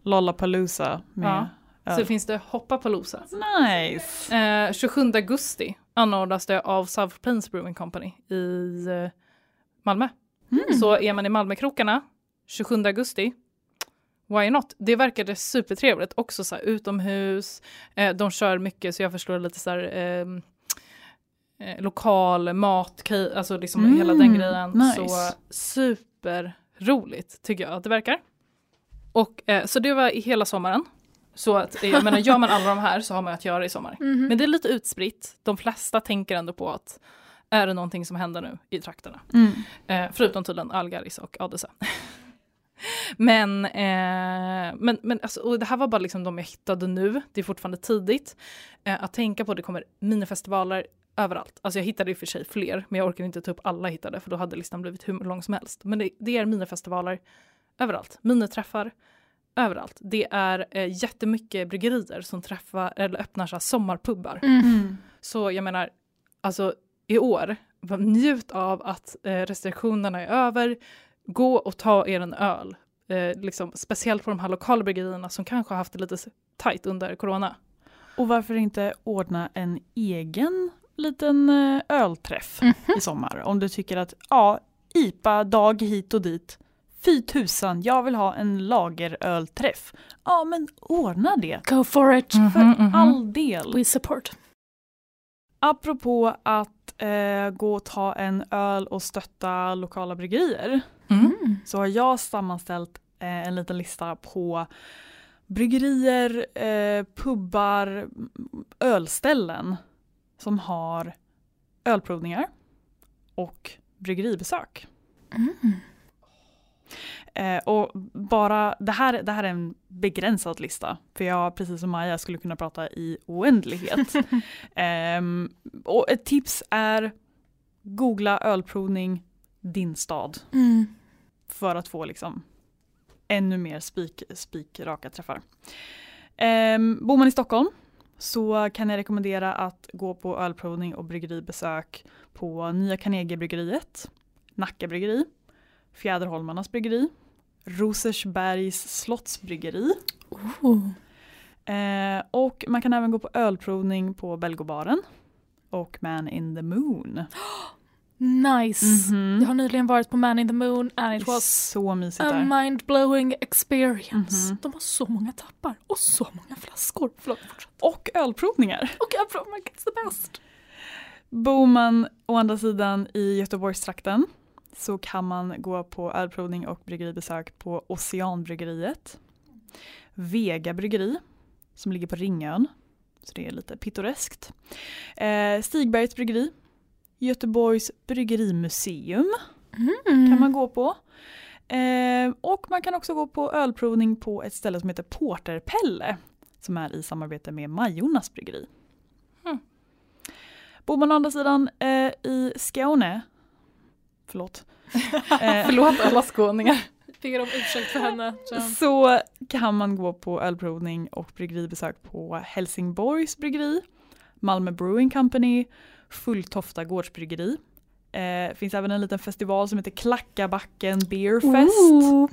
B: Lollapalooza med ja.
C: Så finns det Hoppapalooza.
B: Nice!
C: Eh, 27 augusti anordnas det av South Plains Brewing Company i eh, Malmö. Mm. Så är man i Malmökrokarna 27 augusti, why not? Det verkade supertrevligt, också så här, utomhus, eh, de kör mycket så jag förstår lite så här ehm, eh, lokal mat, alltså liksom mm. hela den grejen.
B: Nice.
C: Så superroligt tycker jag att det verkar. Och, eh, så det var hela sommaren. Så att, jag menar, gör man alla de här så har man att göra i sommar.
A: Mm.
C: Men det är lite utspritt. De flesta tänker ändå på att är det någonting som händer nu i trakterna?
B: Mm.
C: Eh, förutom tydligen Algaris och Adelse. Men, eh, men, men alltså, och det här var bara liksom de jag hittade nu. Det är fortfarande tidigt. Eh, att tänka på det kommer minifestivaler överallt. Alltså jag hittade i och för sig fler, men jag orkar inte ta upp alla jag hittade för då hade listan blivit hur lång som helst. Men det, det är minifestivaler överallt. Miniträffar överallt. Det är eh, jättemycket bryggerier som träffar eller öppnar så här sommarpubbar.
B: Mm.
C: Så jag menar, alltså i år, njut av att eh, restriktionerna är över. Gå och ta er en öl. Eh, liksom, speciellt på de här lokala bryggerierna som kanske har haft det lite tajt under corona.
B: Och varför inte ordna en egen liten eh, ölträff
A: Mhm.
B: i sommar? Om du tycker att ja, IPA-dag hit och dit. Fy tusan, jag vill ha en lagerölträff. Ja, men ordna det.
A: Go for it!
C: Mhm,
B: För
C: mhm.
B: all del.
A: We support.
B: Apropå att eh, gå och ta en öl och stötta lokala bryggerier
C: Mm.
B: så har jag sammanställt eh, en liten lista på bryggerier, eh, pubbar, ölställen som har ölprovningar och bryggeribesök.
A: Mm.
B: Eh, och bara, det här, det här är en begränsad lista, för jag precis som Maja skulle kunna prata i oändlighet. Ehm, och ett tips är googla ölprovning din stad
A: Mm.
B: för att få liksom ännu mer spik, spikraka träffar. Um, bor man i Stockholm så kan jag rekommendera att gå på ölprovning och bryggeribesök på Nya Carnegiebryggeriet, Nacka bryggeri, Fjäderholmarnas bryggeri, Rosersbergs slottsbryggeri
A: Oh.
B: eh, och man kan även gå på ölprovning på Belgobaren och Man in the Moon.
A: Nice!
B: Mhm.
A: Jag har nyligen varit på Man in the Moon and it was
B: så mysigt
A: a
B: där.
A: mind-blowing experience.
B: Mhm.
A: De har så många tappar och så många flaskor. Förlåt, fortsätt.
B: Och ölprovningar.
A: Och man it's the best.
B: Bor man å andra sidan i Göteborgstrakten så kan man gå på ölprovning och bryggeribesök på Oceanbryggeriet. Vega bryggeri som ligger på Ringön. Så det är lite pittoreskt. Eh, Stigbergets bryggeri. Göteborgs bryggerimuseum
A: Mm.
B: kan man gå på. Eh, och man kan också gå på ölprovning på ett ställe som heter Porterpelle som är i samarbete med Majornas bryggeri.
C: Hmm.
B: Bor man å andra sidan eh, i Skåne, förlåt, eh,
C: Förlåt alla skåningar.
A: Ber om ursäkt för henne. Så.
B: så kan man gå på ölprovning och bryggeribesök på Helsingborgs bryggeri, Malmö Brewing Company, Fulltofta gårdsbryggeri. Eh, finns även en liten festival som heter Klackabacken Beer Fest.
A: Ooh.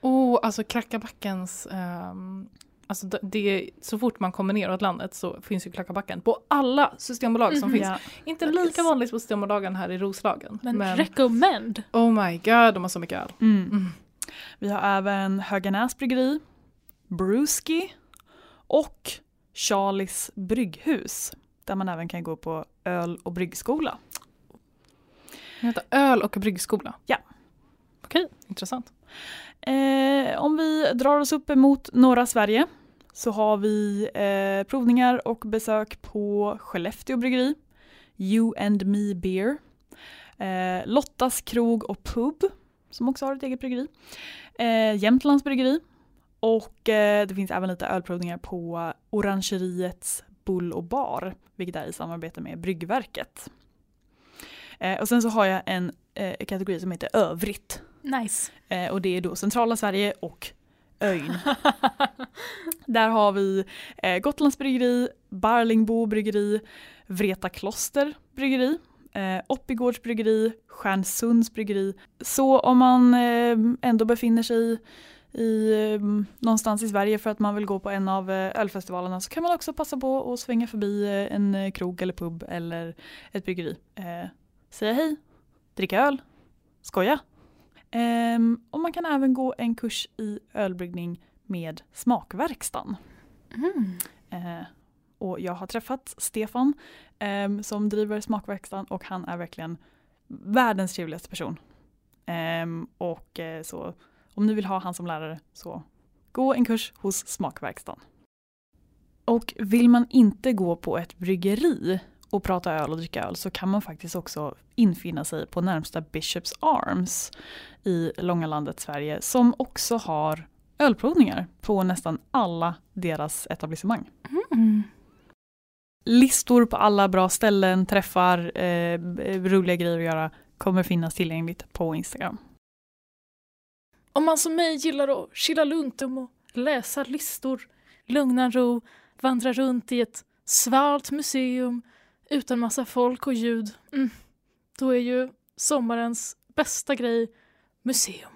C: Oh, alltså Klackabackens, ehm, alltså det, så fort man kommer neråt landet så finns ju Klackabacken på alla systembolag som
A: Mhm.
C: finns.
B: Ja.
C: Inte lika vanligt på systembolagen här i Roslagen.
A: Men,
C: Men,
A: recommend.
C: oh my god, de har så mycket öl.
B: Mm.
C: Mm.
B: Vi har även Höganäs bryggeri, Brewski och Charlies brygghus där man även kan gå på öl och bryggskola.
C: Heter öl och bryggskola.
B: Ja.
C: Okej, intressant.
B: Eh, om vi drar oss upp emot norra Sverige så har vi eh, provningar och besök på Skellefteå bryggeri, You and Me Beer, eh, Lottas krog och pub som också har ett eget bryggeri, eh, Jämtlands bryggeri och eh, det finns även lite ölprovningar på Orangeriets Bull och bar, vilket är i samarbete med Bryggverket. Eh, och sen så har jag en eh, kategori som heter övrigt.
A: Nice.
B: Eh, och det är då centrala Sverige och ön. Där har vi eh, Gotlands bryggeri, Barlingbo bryggeri, Vreta kloster bryggeri, eh, Oppigårds bryggeri, Stjärnsunds bryggeri. Så om man eh, ändå befinner sig i, eh, någonstans i Sverige för att man vill gå på en av eh, ölfestivalerna så kan man också passa på att svänga förbi eh, en eh, krog eller pub eller ett bryggeri. Eh, säga hej, dricka öl, skoja. Ehm, och man kan även gå en kurs i ölbryggning med Smakverkstan.
A: Mm.
B: Eh, och jag har träffat Stefan ehm, som driver Smakverkstan och han är verkligen världens trevligaste person. Ehm, och eh, så om ni vill ha han som lärare så gå en kurs hos Smakverkstan. Och vill man inte gå på ett bryggeri och prata öl och dricka öl så kan man faktiskt också infinna sig på närmsta Bishops Arms i långa landet Sverige som också har ölprovningar på nästan alla deras etablissemang.
A: Mm.
B: Listor på alla bra ställen, träffar, eh, roliga grejer att göra kommer finnas tillgängligt på Instagram.
A: Om man som mig gillar att chilla lugnt och läsa listor, lugna ro, vandra runt i ett svalt museum utan massa folk och ljud, mm, då är ju sommarens bästa grej museum.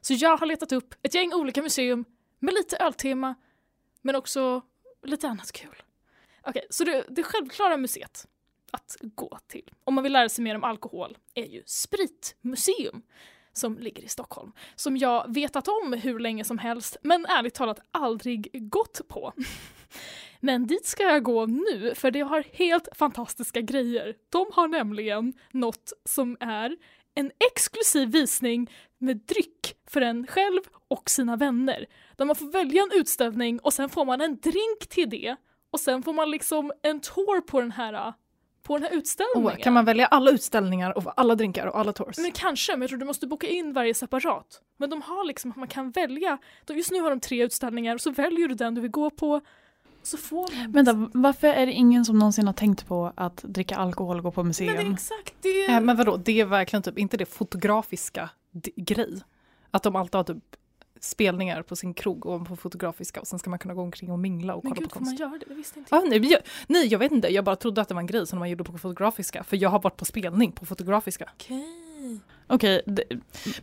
A: Så jag har letat upp ett gäng olika museum med lite öltema men också lite annat kul. Okej, så det, det självklara museet att gå till om man vill lära sig mer om alkohol är ju Spritmuseum som ligger i Stockholm, som jag vetat om hur länge som helst men ärligt talat aldrig gått på. Men dit ska jag gå nu för det har helt fantastiska grejer. De har nämligen något som är en exklusiv visning med dryck för en själv och sina vänner. Där man får välja en utställning och sen får man en drink till det och sen får man liksom en tour på den här på den här utställningen.
C: Oh, kan man välja alla utställningar och alla drinkar och alla tours?
A: Men kanske, men jag tror du måste boka in varje separat. Men de har liksom att man kan välja. Just nu har de tre utställningar och så väljer du den du vill gå på. Så får man
B: Vänta, varför är det ingen som någonsin har tänkt på att dricka alkohol och gå på museum?
A: Men det exakt det.
C: Äh, men vadå, det är verkligen typ inte det fotografiska grej. Att de alltid har typ spelningar på sin krog ovanpå fotografiska och sen ska man kunna gå omkring och mingla och
A: men
C: kolla
A: gud,
C: på
A: får man
C: konst.
A: göra det? Det visste inte jag.
C: Ah, nej, jag, nej, jag vet inte. Jag bara trodde att det var en grej som man gjorde på fotografiska. För jag har varit på spelning på fotografiska.
A: Okej.
B: Okej, det-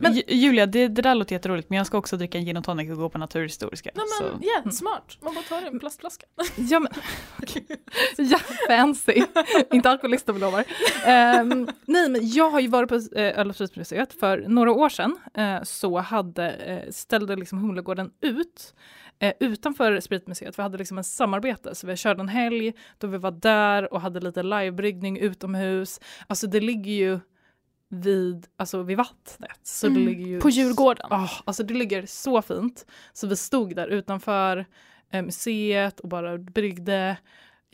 C: Men-
B: Julia det, det där låter jätteroligt men jag ska också dricka en gin och tonic och gå på Naturhistoriska.
A: Nej
B: så.
A: men ja, smart. Man bara tar en plastflaska.
C: Ja, men, så jävla fancy. inte alkoholist jag lovar. Ehm, nej, men jag har ju varit på eh, Öl och Spritmuseet för några år sedan. Eh, så hade, eh, ställde liksom Humlegården ut eh, utanför Spritmuseet. Vi hade liksom en samarbete, så vi körde en helg då vi var där och hade lite livebryggning utomhus. Alltså det ligger ju vid, alltså vid vattnet. Så det
A: Mm,
C: ligger ju
A: På Djurgården.
C: Ah, alltså det ligger så fint. Så vi stod där utanför eh, museet och bara bryggde.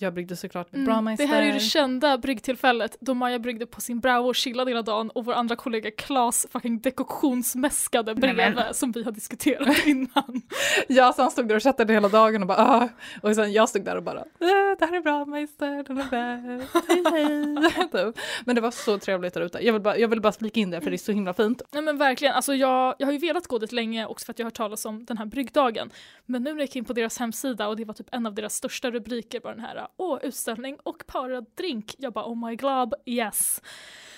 C: Jag bryggde såklart med
A: Mm, det
C: Braumeister.
A: här är det kända bryggtillfället då Maja bryggde på sin Bravo och chillade hela dagen och vår andra kollega Klas fucking dekoktionsmäskade bredvid som vi har diskuterat innan.
C: Ja, så han stod där och chattade hela dagen och bara ah. Och sen jag stod där och bara eh, det här är Braumeister, den är bäst, hej hej. Typ. Men det var så trevligt där ute. Jag vill bara, jag vill bara flika in det för det är så himla fint.
A: Nej men verkligen, alltså jag, jag har ju velat gå dit länge också för att jag har hört talas om den här bryggdagen. Men nu när jag gick in på deras hemsida och det var typ en av deras största rubriker var den här åh utställning och parad drink. Jag bara oh my God, yes.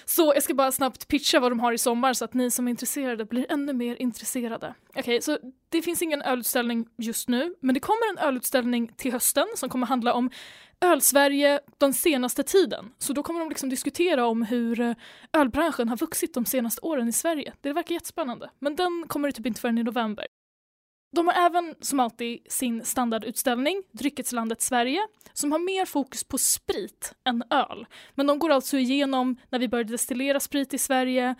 A: Så jag ska bara snabbt pitcha vad de har i sommar så att ni som är intresserade blir ännu mer intresserade. Okej, så det finns ingen ölutställning just nu, men det kommer en ölutställning till hösten som kommer handla om Ölsverige den senaste tiden. Så då kommer de liksom diskutera om hur eh, ölbranschen har vuxit de senaste åren i Sverige. Det verkar jättespännande. Men den kommer typ inte förrän i november. De har även som alltid sin standardutställning, Dryckeslandet Sverige, som har mer fokus på sprit än öl. Men de går alltså igenom när vi började destillera sprit i Sverige,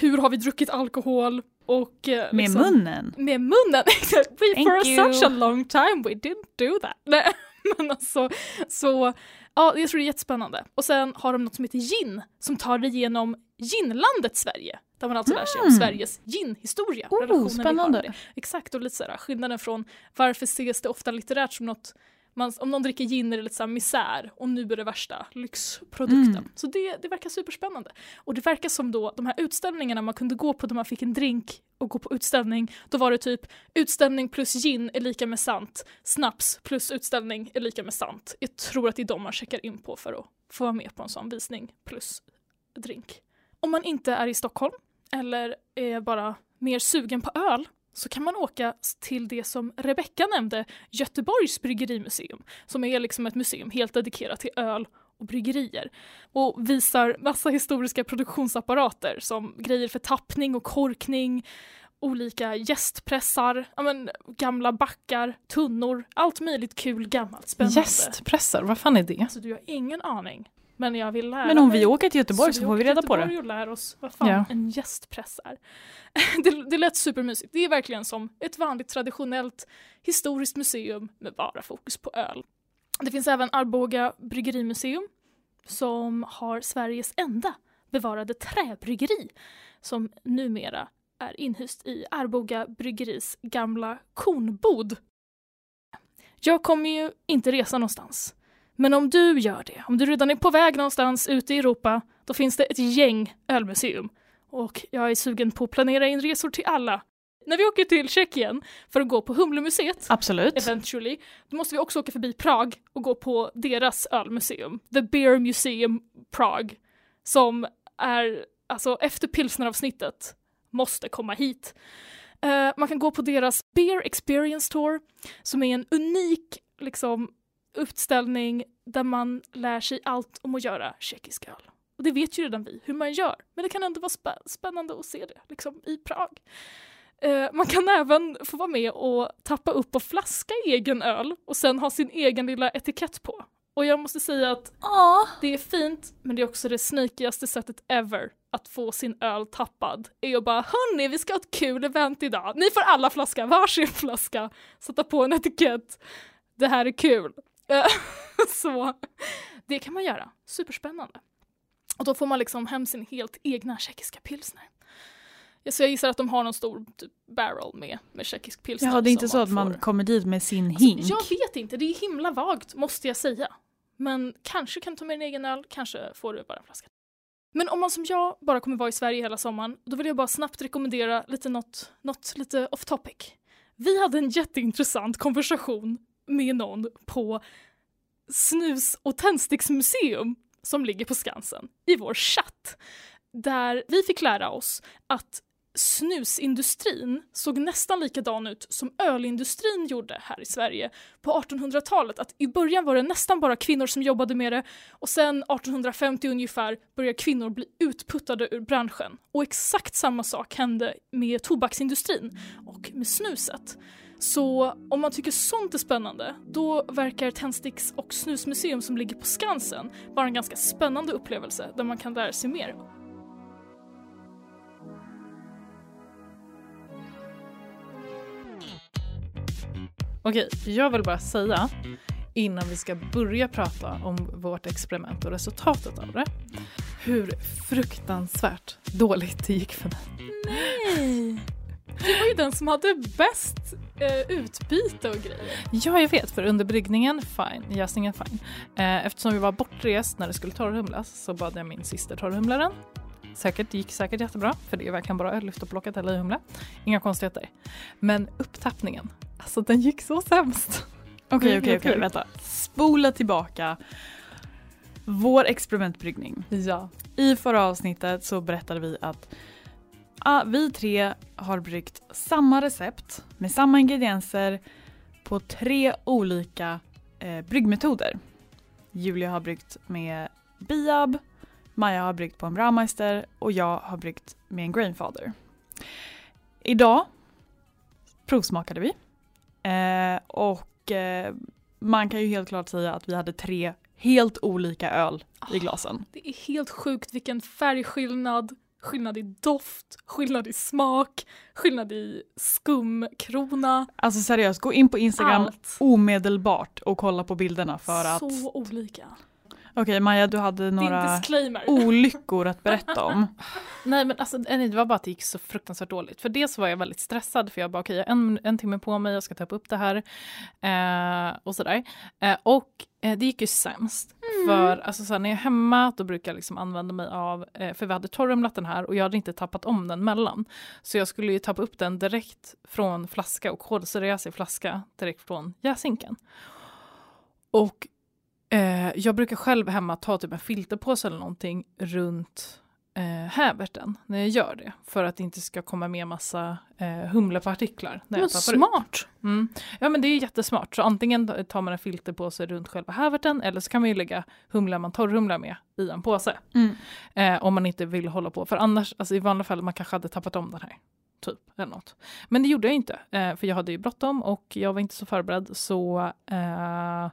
A: hur har vi druckit alkohol och... eh,
B: Med
A: liksom-
B: munnen?
A: med munnen. We,
B: Thank
A: for
B: you.
A: such a long time we didn't do that. Nej, men alltså, så ja, jag tror det är jättespännande. Och sen har de något som heter gin som tar dig igenom ginlandet Sverige. Där man alltså lär sig om
B: Mm.
A: Sveriges ginhistoria.
B: Oh,
A: relationen vi har
B: spännande.
A: med det. Exakt, och lite sådär skillnaden från varför ses det ofta litterärt som något man, om någon dricker gin är det lite såhär misär och nu är det värsta lyxprodukten.
B: Mm.
A: Så det, det verkar superspännande. Och det verkar som då de här utställningarna man kunde gå på där man fick en drink och gå på utställning, då var det typ utställning plus gin är lika med sant, snaps plus utställning är lika med sant. Jag tror att det är de man checkar in på för att få vara med på en sån visning plus drink. Om man inte är i Stockholm eller är bara mer sugen på öl så kan man åka till det som Rebecka nämnde, Göteborgs bryggerimuseum, som är liksom ett museum helt dedikerat till öl och bryggerier och visar massa historiska produktionsapparater som grejer för tappning och korkning, olika gästpressar, ja men, gamla backar, tunnor, allt möjligt kul gammalt spännande.
C: Gästpressar, vad fan är det?
A: Alltså du har ingen aning. Men jag vill lära
B: Men om
A: mig.
B: vi åker till Göteborg så,
A: vi
B: får vi reda på det.
A: Göteborg och lär oss vad fan
C: Ja.
A: en gästpress är. det, det lät supermysigt. Det är verkligen som ett vanligt traditionellt historiskt museum med bara fokus på öl. Det finns även Arboga bryggerimuseum som har Sveriges enda bevarade träbryggeri som numera är inhyst i Arboga bryggeris gamla kornbod. Jag kommer ju inte resa någonstans. Men om du gör det, om du redan är på väg någonstans ute i Europa, då finns det ett gäng ölmuseum. Och jag är sugen på att planera in resor till alla. När vi åker till Tjeckien för att gå på Humlemuseet,
B: Absolut.
A: eventually, då måste vi också åka förbi Prag och gå på deras ölmuseum, The Beer Museum Prague, som är, alltså efter pilsneravsnittet, måste komma hit. Eh, man kan gå på deras Beer Experience Tour, som är en unik liksom, utställning där man lär sig allt om att göra tjeckisk öl. Och det vet ju redan vi hur man gör, men det kan ändå vara spä- spännande att se det liksom, i Prag. Eh, man kan även få vara med och tappa upp och flaska egen öl och sen ha sin egen lilla etikett på. Och jag måste säga att det är fint, men det är också det sneakigaste sättet ever att få sin öl tappad. Är att bara hörni, vi ska ha ett kul event idag. Ni får alla flaska, varsin flaska, sätta på en etikett. Det här är kul. Så det kan man göra. Superspännande. Och då får man liksom hem sin helt egna tjeckiska pilsner. Så jag gissar att de har någon stor typ barrel med, med tjeckisk pilsner.
B: Ja, det är inte så att man
A: får-
B: kommer dit med sin
A: Alltså,
B: hink.
A: Jag vet inte, det är himla vagt måste jag säga. Men kanske kan du ta med din egen öl, kanske får du bara en flaska. Men om man som jag bara kommer vara i Sverige hela sommaren, då vill jag bara snabbt rekommendera lite något, något lite off topic. Vi hade en jätteintressant konversation med någon på Snus och tändsticksmuseum som ligger på Skansen i vår chatt. Där vi fick lära oss att snusindustrin såg nästan likadan ut som ölindustrin gjorde här i Sverige på 1800-talet. Att I början var det nästan bara kvinnor som jobbade med det och sen 1850 ungefär började kvinnor bli utputtade ur branschen. Och exakt samma sak hände med tobaksindustrin och med snuset. Så om man tycker sånt är spännande, då verkar Tändsticks och snusmuseum som ligger på Skansen vara en ganska spännande upplevelse där man kan lära sig mer.
C: Okej, jag vill bara säga innan vi ska börja prata om vårt experiment och resultatet av det. Hur fruktansvärt dåligt det gick för mig.
A: Nej! Du var ju den som hade bäst eh, utbyte och grejer.
C: Ja, jag vet, för under bryggningen, fine. Jäsningen, fine. Eh, eftersom vi var bortrest när det skulle torrhumlas så bad jag min syster torrhumla den. Säkert, gick säkert jättebra, för det är verkligen bra att lyfta på locket eller humla. Inga konstigheter. Men upptappningen, alltså den gick så sämst.
B: Okej, okej, okej, vänta. Spola tillbaka. Vår experimentbryggning.
C: Ja.
B: I förra avsnittet så berättade vi att ah, vi tre har bryggt samma recept med samma ingredienser på tre olika eh, bryggmetoder. Julia har bryggt med Biab, Maja har bryggt på en Braumeister och jag har bryggt med en Grainfather. Idag provsmakade vi eh, och eh, man kan ju helt klart säga att vi hade tre helt olika öl i glasen.
A: Det är helt sjukt vilken färgskillnad, skillnad i doft, skillnad i smak, skillnad i skumkrona.
B: Alltså seriöst, gå in på Instagram
A: Allt.
B: omedelbart och kolla på bilderna för att...
A: Så olika.
B: Okej Maja, du hade några olyckor att berätta om.
C: Nej men alltså nej, det var bara att det gick så fruktansvärt dåligt. För dels var jag väldigt stressad för jag bara okej jag har en, en timme på mig, jag ska ta upp det här. Eh, och sådär. Eh, och eh, det gick ju sämst. För alltså, så här, när jag är hemma då brukar jag liksom använda mig av, eh, för vi hade torrumlat den här och jag hade inte tappat om den mellan. Så jag skulle ju tappa upp den direkt från flaska och kolsyreas i flaska direkt från jäsinken. Och eh, jag brukar själv hemma ta typ en filterpåse eller någonting runt eh, häverten när jag gör det. För att det inte ska komma med massa eh, humlepartiklar. När
A: Men smart.
C: Mm. Ja men det är jättesmart. Så antingen tar man en filterpåse runt själva häverten eller så kan man ju lägga humla man torrhumlar med i en påse.
B: Mm.
C: Eh, om man inte vill hålla på. För annars, alltså i vanliga fall, man kanske hade tappat om den här. Typ, eller något. Men det gjorde jag inte. Eh, för jag hade ju bråttom och jag var inte så förberedd. Så eh,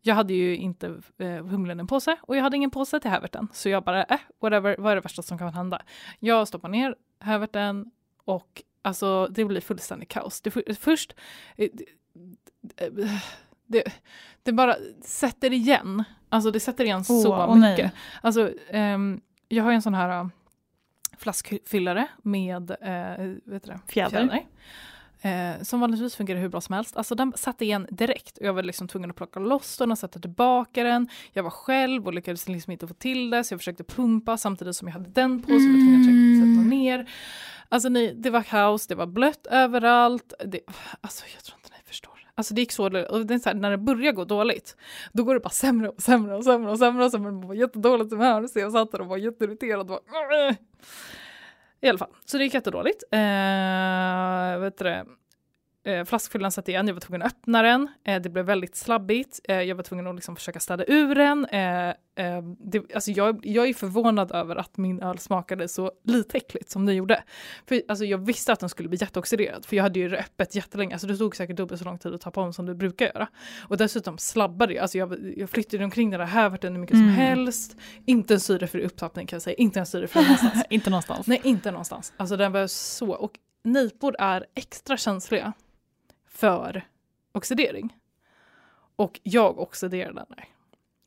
C: jag hade ju inte eh, humlen en påse och jag hade ingen påse till häverten. Så jag bara, eh, whatever, vad är det värsta som kan hända? Jag stoppar ner häverten och alltså det blir fullständigt kaos. Det, för- först, eh, det- Det, bara sätter igen. Alltså det sätter igen
B: Åh,
C: så
B: nej.
C: mycket. Alltså, ehm, jag har ju en sån här flaskfyllare med uh, vet det?
B: Fjäder.
C: Eh, som vanligtvis fungerar hur bra som helst. Alltså den satte igen direkt. Och jag var liksom tvungen att plocka loss den och sätta tillbaka den. Jag var själv och lyckades liksom inte få till det så jag försökte pumpa samtidigt som jag hade den på så jag var tvungen att
B: Mm.
C: sätta ner. Alltså ni, det var kaos, det var blött överallt. Det, alltså jag tror. Alltså det gick så, och det är så här, när det börjar gå dåligt, då går det bara sämre och sämre och sämre och sämre och sämre. Man var jättedåligt humör, så jag satt där och var jätteirriterad. Och bara, I alla fall, så det gick jättedåligt. Eh, vet du det? Eh, flaskfyllaren satt igen, jag var tvungen att öppna den. Eh, det blev väldigt slabbigt. Eh, jag var tvungen att liksom försöka städa ur den. Eh, eh, det, alltså jag, jag är förvånad över att min öl smakade så lite äckligt som den gjorde. För, alltså jag visste att den skulle bli jätteoxiderad, för jag hade ju det öppet jättelänge. Alltså det tog säkert dubbelt så lång tid att tappa om som det brukar göra. Och dessutom slabbade jag. Alltså jag, jag flyttade omkring den där häverten hur mycket
B: Mm.
C: som helst. Inte en syrefri upptappning kan jag säga, inte en syrefri någonstans.
B: Inte någonstans.
C: Nej, inte någonstans. Alltså den var så. Och nipor är extra känsliga för oxidering. Och jag oxiderar den där.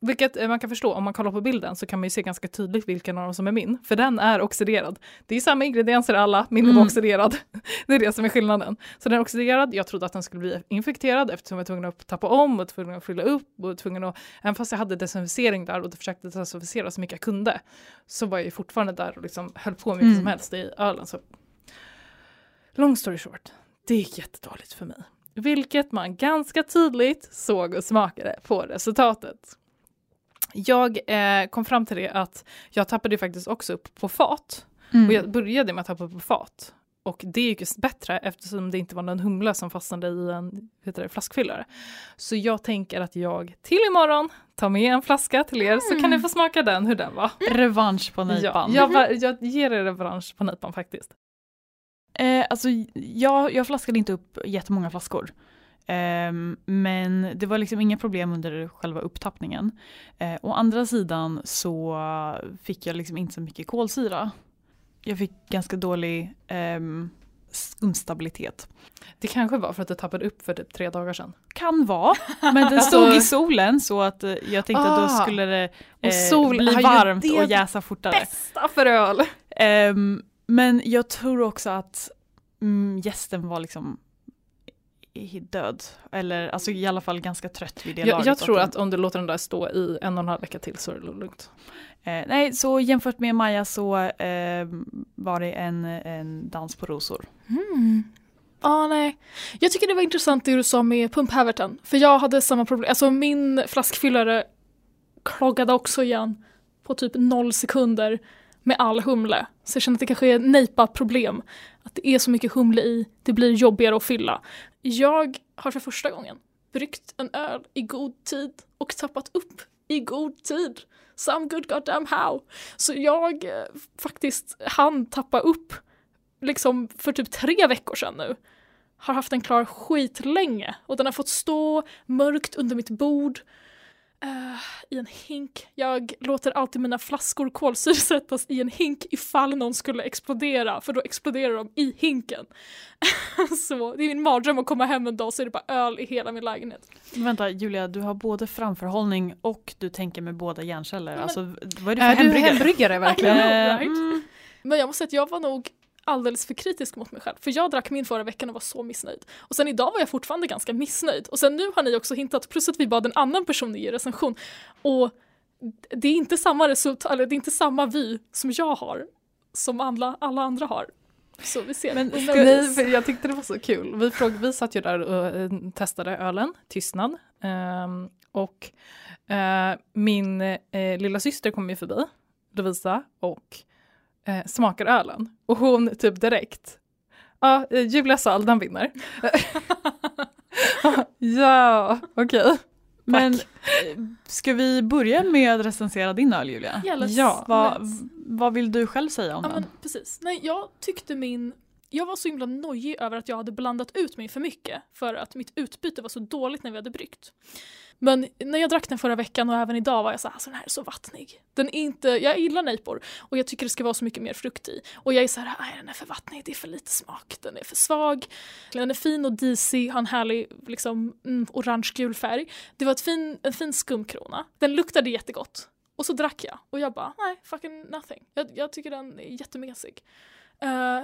C: Vilket eh, man kan förstå, om man kollar på bilden så kan man ju se ganska tydligt vilken av dem som är min. För den är oxiderad. Det är samma ingredienser alla, min
B: Mm.
C: var oxiderad. Det är det som är skillnaden. Så den är oxiderad, jag trodde att den skulle bli infekterad eftersom jag var tvungen att tappa om och tvungen att fylla upp och tvungen att, även fast jag hade desinficering där och försökte desinficera så mycket jag kunde, så var jag ju fortfarande där och liksom höll på mycket
B: Mm.
C: som helst i ölen. Så. Long story short, det gick jättedåligt för mig. Vilket man ganska tydligt såg och smakade på resultatet. Jag eh, kom fram till det att jag tappade faktiskt också upp på fat.
B: Mm.
C: Och jag började med att tappa upp på fat. Och det gick ju bättre eftersom det inte var någon humla som fastnade i en heter det, flaskfyllare. Så jag tänker att jag till imorgon tar med en flaska till er så kan ni få smaka den, hur den var.
B: Revansch på
C: Ja,
B: nejpan.
C: jag, var- jag ger er revansch på nejpan faktiskt.
B: Eh, alltså, jag, jag flaskade inte upp jättemånga flaskor. Ehm, men det var liksom inga problem under själva upptappningen. Eh, å andra sidan så fick jag liksom inte så mycket kolsyra. Jag fick ganska dålig ehm, skumstabilitet.
C: Det kanske var för att du tappade upp för typ tre dagar sedan.
B: Kan vara, men den
C: Alltså-
B: stod i solen så att eh, jag tänkte att då
C: Ah,
B: skulle det eh, bli varmt och jäsa fortare.
C: Bästa för öl!
B: Ehm, men jag tror också att mm, gästen var liksom död. Eller alltså i alla fall ganska trött vid det
C: Jag,
B: laget.
C: jag tror
B: den-
C: att om du låter den där stå i en och en halv vecka till så är det lugnt.
B: Eh, nej, så jämfört med Maja så eh, var det en, en dans på rosor.
A: Mm. Ja, nej. Jag tycker det var intressant det du sa med pumphäverten. För jag hade samma problem. Alltså min flaskfyllare kloggade också igen på typ noll sekunder med all humle. Så jag känner att det kanske är nejpa-problem. Att det är så mycket humle i, det blir jobbigare att fylla. Jag har för första gången bryggt en öl i god tid och tappat upp i god tid. Some good goddamn how. Så jag eh, faktiskt hann tappa upp liksom för typ tre veckor sedan nu. Har haft den klar skitlänge och den har fått stå mörkt under mitt bord eh, i en hink. Jag låter alltid mina flaskor kolsyresättas i en hink ifall någon skulle explodera för då exploderar de i hinken. så det är min mardröm att komma hem en dag så är det bara öl i hela min lägenhet.
B: Vänta Julia, du har både framförhållning och du tänker med båda hjärnceller.
A: Men-
B: Alltså, vad är du för
C: Är du
B: hembryggare?
C: hembryggare verkligen?
A: Know, right?
B: mm,
A: Men jag måste säga att jag var nog alldeles för kritisk mot mig själv. För jag drack min förra veckan och var så missnöjd. Och sen idag var jag fortfarande ganska missnöjd. Och sen nu har ni också hintat, plus att vi bad en annan person ge recension. Och det är inte samma resultat, eller det är inte samma vy som jag har som alla, alla andra har. Så vi ser.
B: Men
C: för jag tyckte det var så kul. Vi, fråg, vi satt ju där och eh, testade ölen, Tystnad. Ehm, och eh, min eh, lilla syster kom ju förbi, Lovisa, och eh, smakar ölen. Och hon typ direkt, ja, eh, Julia Sall, den vinner. ja, okej.
B: Men eh, ska vi börja med att recensera din öl Julia?
A: Ja,
B: Vad, vad vill du själv säga om
A: Ja
B: den?
A: men precis. Nej, jag tyckte min jag var så himla nojig över att jag hade blandat ut mig för mycket för att mitt utbyte var så dåligt när vi hade bryggt. Men när jag drack den förra veckan och även idag var jag så här, alltså den här är så vattnig. Den är inte, jag gillar nejpor och jag tycker det ska vara så mycket mer frukt i. Och jag är så här, nej den är för vattnig, det är för lite smak, den är för svag. Den är fin och disig, har en härlig liksom, mm, orange-gul färg. Det var ett fin, en fin skumkrona. Den luktade jättegott. Och så drack jag och jag bara, nej fucking nothing. Jag, jag tycker den är jättemesig. Uh,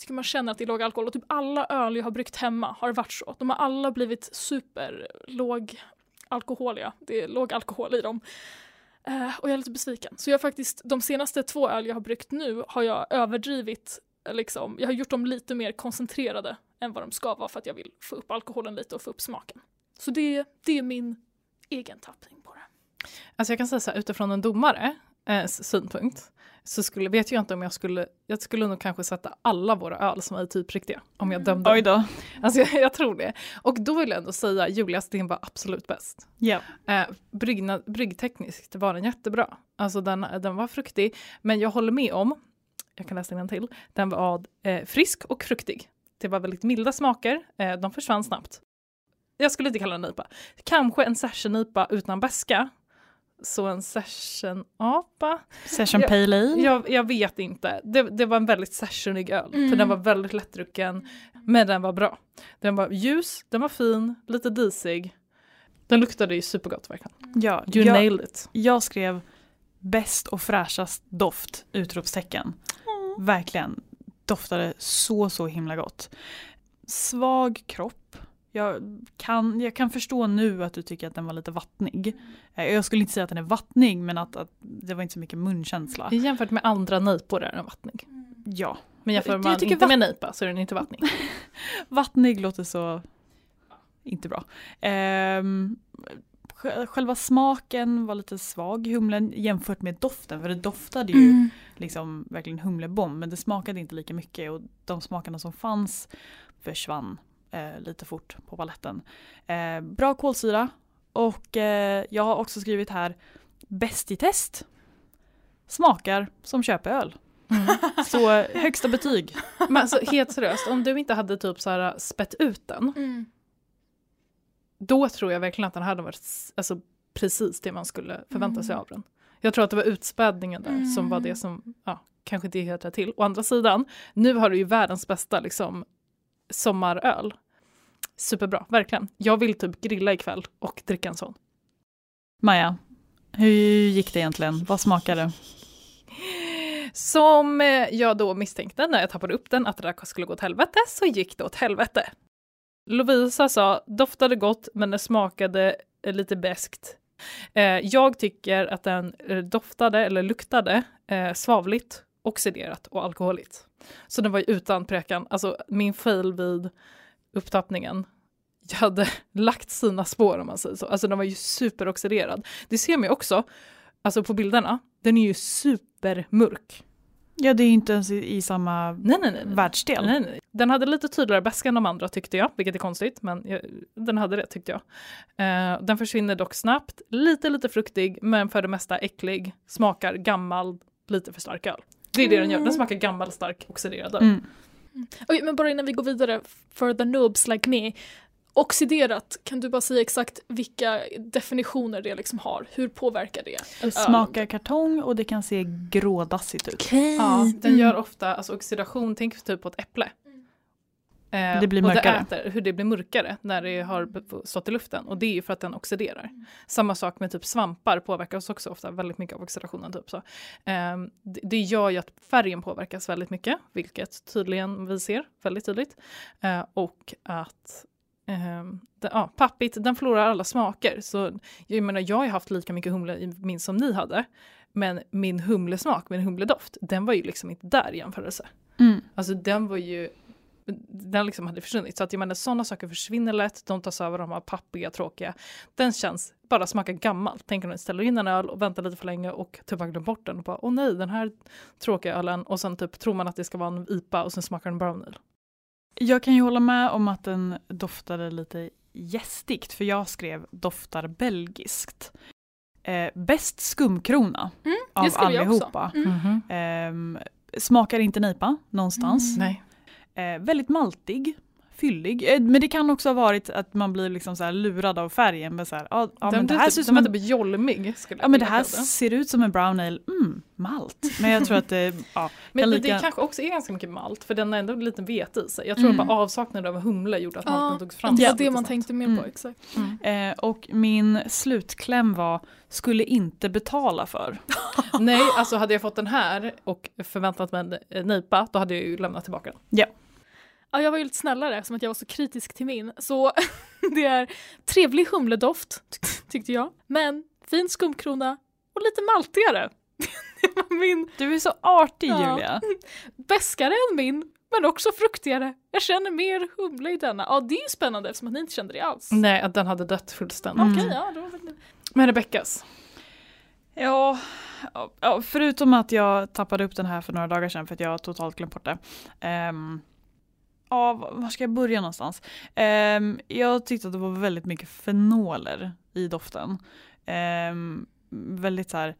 A: ska man känner att det är låg alkohol och typ alla öl jag har bryggt hemma har varit så. De har alla blivit superlåg alkoholiga. Det är låg alkohol i dem. Uh, och jag är lite besviken. Så jag faktiskt, de senaste två öl jag har bryggt nu har jag överdrivit, liksom, jag har gjort dem lite mer koncentrerade än vad de ska vara för att jag vill få upp alkoholen lite och få upp smaken. Så det, det är min egen tappning på det.
C: Alltså jag kan säga så här, utifrån en domare eh, synpunkt så skulle, vet jag inte om jag skulle, jag skulle nog kanske sätta alla våra öl som är typ riktiga om jag dömde.
B: Oj då.
C: Alltså jag, jag, tror det. Och då vill jag ändå säga Julias din var absolut bäst.
B: Ja.
C: Eh, brygna, bryggtekniskt var den jättebra. Alltså den, den var fruktig, men jag håller med om, jag kan läsa den till, den var eh, frisk och fruktig. Det var väldigt milda smaker, eh, de försvann snabbt. Jag skulle inte kalla den IPA. Kanske en session-IPA utan beska så en session-apa.
B: Session pale ale?
C: Jag, jag, vet inte. Det, det, var en väldigt sessionig öl. Mm. För den var väldigt lättdrucken. Men den var bra. Den var ljus, den var fin, lite disig. Den luktade ju supergott verkligen.
B: Ja,
C: you
B: jag,
C: nailed it.
B: Jag skrev bäst och fräschast doft! Utropstecken. Mm. Verkligen. Doftade så så himla gott. Svag kropp jag kan, jag kan förstå nu att du tycker att den var lite vattnig. Eh, jag skulle inte säga att den är vattnig men att, att det var inte så mycket munkänsla.
C: Jämfört med andra nejpor är den vattnig.
B: Ja.
C: Men jämför man inte vatt... med nejpa så är den inte vattnig.
B: vattnig låter så inte bra. Um, själva smaken var lite svag i humlen jämfört med doften för det doftade ju mm. liksom verkligen humlebomb men det smakade inte lika mycket och de smakerna som fanns försvann eh, lite fort på paletten. Eh, bra kolsyra och eh, jag har också skrivit här bäst i test. Smakar som köpöl. Mm. Så högsta betyg.
C: Men alltså helt seriöst, om du inte hade typ så här spett ut den. Mm. Då tror jag verkligen att den hade varit alltså, precis det man skulle förvänta sig mm. av den. Jag tror att det var utspädningen där mm. som var det som ja, kanske inte helt rätt till. Å andra sidan, nu har du ju världens bästa liksom, sommaröl. Superbra, verkligen. Jag vill typ grilla ikväll och dricka en sån.
B: Maja, hur gick det egentligen? Vad smakade det?
C: Som eh, jag då misstänkte när jag tappade upp den att det där skulle gå åt helvete, så gick det åt helvete. Lovisa sa doftade gott men det smakade eh, lite beskt. Eh, jag tycker att den doftade eller luktade svavligt, oxiderat och alkoholigt. Så den var ju utan präkan, alltså min fail vid upptappningen jag hade lagt sina spår om man säger så. Alltså den var ju superoxiderad. Det ser man ju också, alltså på bilderna, den är ju supermörk.
B: Ja det är inte ens i, i samma nej, nej, nej, världsdel.
C: Nej, nej. Den hade lite tydligare bäska än de andra tyckte jag, vilket är konstigt, men jag, den hade det tyckte jag. Uh, den försvinner dock snabbt, lite lite fruktig, men för det mesta äcklig, smakar gammal, lite för stark öl. Det är det den gör, den mm. smakar gammal, stark, oxiderad öl. Mm.
A: Oj, men bara innan vi går vidare, för the noobs like me. Oxiderat, kan du bara säga exakt vilka definitioner det liksom har? Hur påverkar det?
B: Det smakar kartong och det kan se grådassigt ut.
C: Okay. Ja, den mm. gör ofta alltså oxidation, tänk typ på ett äpple.
B: Eh, det blir mörkare.
C: Och det äter, hur det blir mörkare när det har stått i luften och det är ju för att den oxiderar. Mm. Samma sak med typ svampar påverkas också ofta väldigt mycket av oxidationen. Typ så. Eh, det, det gör ju att färgen påverkas väldigt mycket, vilket tydligen vi ser väldigt tydligt. Eh, och att eh, det, ja, pappigt, den förlorar alla smaker. Så jag menar, jag har haft lika mycket humle i min som ni hade. Men min humlesmak, min humledoft, den var ju liksom inte där i jämförelse. Mm. Alltså den var ju den liksom hade försvunnit. Så att jag menar, sådana saker försvinner lätt, de tas över, de här pappiga, tråkiga. Den känns, bara smakar gammalt. Tänk om du ställer in en öl och väntar lite för länge och typ har glömt bort den och bara åh nej, den här tråkiga ölen och sen typ tror man att det ska vara en IPA och sen smakar den brown ale.
B: Jag kan ju hålla med om att den doftade lite gästigt för jag skrev doftar belgiskt. Eh, bäst skumkrona
A: mm,
B: av allihopa. Mm. Mm. Eh, smakar inte nipa någonstans.
C: Nej.
B: Eh, väldigt maltig, fyllig. Eh, men det kan också ha varit att man blir liksom så här lurad av färgen. Men så här, ja, ja,
C: den,
B: men det här ser ut som en,
C: typ jolmig.
B: Ja, men det här ser ut som en brown ale. Mm, malt. Men jag tror att det, ja,
C: Men
B: kan
C: det,
B: lika...
C: det kanske också är ganska mycket malt för den har ändå lite vete i sig. Jag tror
B: Mm.
C: att bara avsaknaden av humle gjorde att malten togs fram.
A: det var det man tänkte mer på,
B: Mm.
A: exakt.
C: Mm.
B: Eh, och min slutkläm var, skulle inte betala för.
C: Nej, alltså hade jag fått den här och förväntat mig en eh, nypa, då hade jag ju lämnat tillbaka den.
A: Ja, jag var ju lite snällare som att jag var så kritisk till min. Så det är trevlig humledoft, tyck- tyckte jag. Men fin skumkrona och lite maltigare. Det var min
B: Du är så artig
A: Ja.
B: Julia.
A: bäskare än min, men också fruktigare. Jag känner mer humle i denna. Ja, det är ju spännande eftersom att ni inte kände det alls.
C: Nej, att den hade dött fullständigt.
B: Mm.
A: Okej, ja, då.
C: Men Rebeckas,
B: Ja, ja, förutom att jag tappade upp den här för några dagar sedan för att jag totalt glömt bort det. Ehm, ja, var var ska jag börja någonstans? Ehm, jag tyckte att det var väldigt mycket fenoler i doften. Ehm, väldigt så här,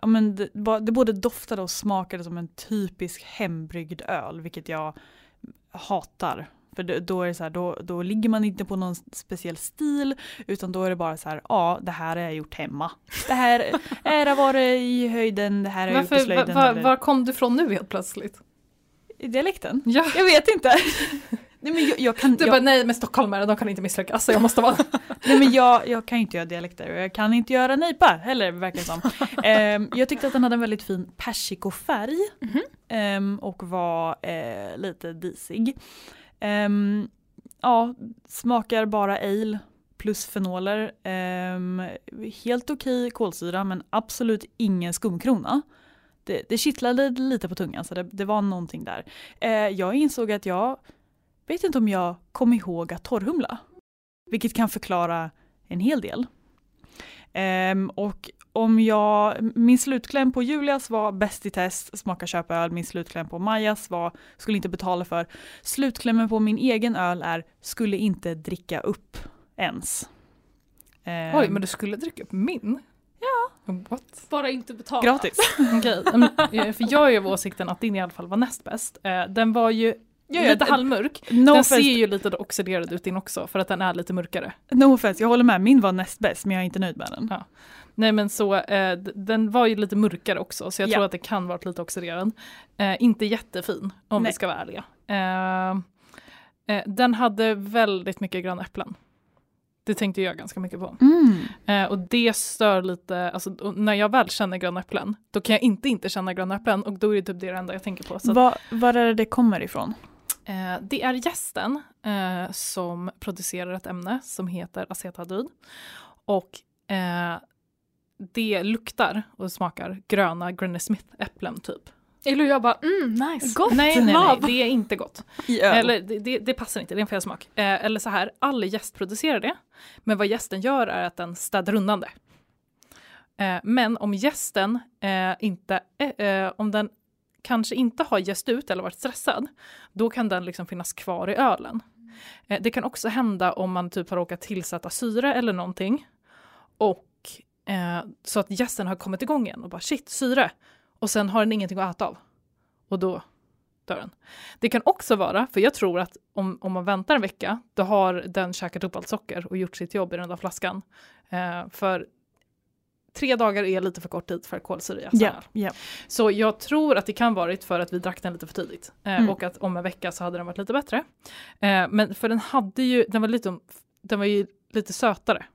B: ja men det, det både doftade och smakade som en typisk hembryggd öl, vilket jag hatar. För då, är det så här, då, då ligger man inte på någon speciell stil utan då är det bara så här, ja det här har jag gjort hemma. Det här, här har varit i höjden, det här har jag gjort i
C: var,
B: slöjden.
C: var,
B: eller-
C: var kom du från nu helt plötsligt?
B: I dialekten?
C: Ja.
B: Jag vet inte. nej, men jag, jag kan,
C: Du
B: jag,
C: bara, nej men stockholmare de kan inte misslyckas så jag måste vara...
B: nej, men jag, jag kan inte göra dialekter och jag kan inte göra nejpa heller verkar det som. Ehm, jag tyckte att den hade en väldigt fin persikofärg
A: Mhm.
B: ehm, och var eh, lite disig. Ehm, ja, smakar bara ale plus fenoler. Helt okej kolsyra men absolut ingen skumkrona. Det, det kittlade lite på tungan så det, det var någonting där. Eh, jag insåg att jag vet inte om jag kom ihåg att torrhumla. Vilket kan förklara en hel del. Um, och om jag, min slutkläm på Julias var bäst i test, smaka köpa öl. Min slutkläm på Majas var skulle inte betala för. Slutklämmen på min egen öl är skulle inte dricka upp ens. Um,
C: Oj, men du skulle dricka upp min? Ja. What?
A: Bara inte betala.
B: Gratis.
C: Okej, eh, för jag är ju av åsikten att din i alla fall var näst bäst. Eh, Den var ju
B: Ja, ja,
C: lite halvmörk.
B: No
C: den
B: offense,
C: ser ju lite oxiderad ut din också för att den är lite mörkare.
B: no offense, jag håller med. Min var näst bäst men jag är inte nöjd med den.
C: Ja. Nej men så, eh, den var ju lite mörkare också så jag
B: Ja.
C: tror att det kan vara lite oxiderad. Eh, inte jättefin om
B: Nej.
C: vi ska vara ärliga. Eh, eh, den hade väldigt mycket gröna äpplen. Det tänkte jag ganska mycket på.
B: Mm.
C: Eh, och det stör lite, alltså, när jag väl känner gröna äpplen, då kan jag inte inte känna gröna äpplen och då är det typ det enda jag tänker på. Så att,
B: Var, är det det kommer ifrån?
C: eh, det är gästen eh, som producerar ett ämne som heter acetaldehyd. Och eh, det luktar och smakar gröna Granny Smith-äpplen typ.
A: Eller jag bara, mm, nice.
B: Gott.
C: Nej, nej, nej, det är inte gott.
B: I öl?
C: Eller det, det, passar inte, det är en fel smak. Eh, eller så här, all gäst producerar det, men vad gästen gör är att den städar undan det. Eh, men om gästen eh, inte, eh, eh, om den kanske inte har gäst ut eller varit stressad, då kan den liksom finnas kvar i ölen. Eh, det kan också hända om man typ har råkat tillsätta syre eller någonting och så att gästen har kommit igång igen och bara shit, syre. Och sen har den ingenting att äta av. Och då dör den. Det kan också vara, för jag tror att om, om man väntar en vecka, då har den käkat upp allt socker och gjort sitt jobb i den där flaskan. Eh, för tre dagar är lite för kort tid för kolsyra i öl.
B: ja.
C: Så jag tror att det kan varit för att vi drack den lite för tidigt. Eh,
B: Mm.
C: Och att om en vecka så hade den varit lite bättre. Eh, men för den hade ju, den var lite, den var ju lite sötare.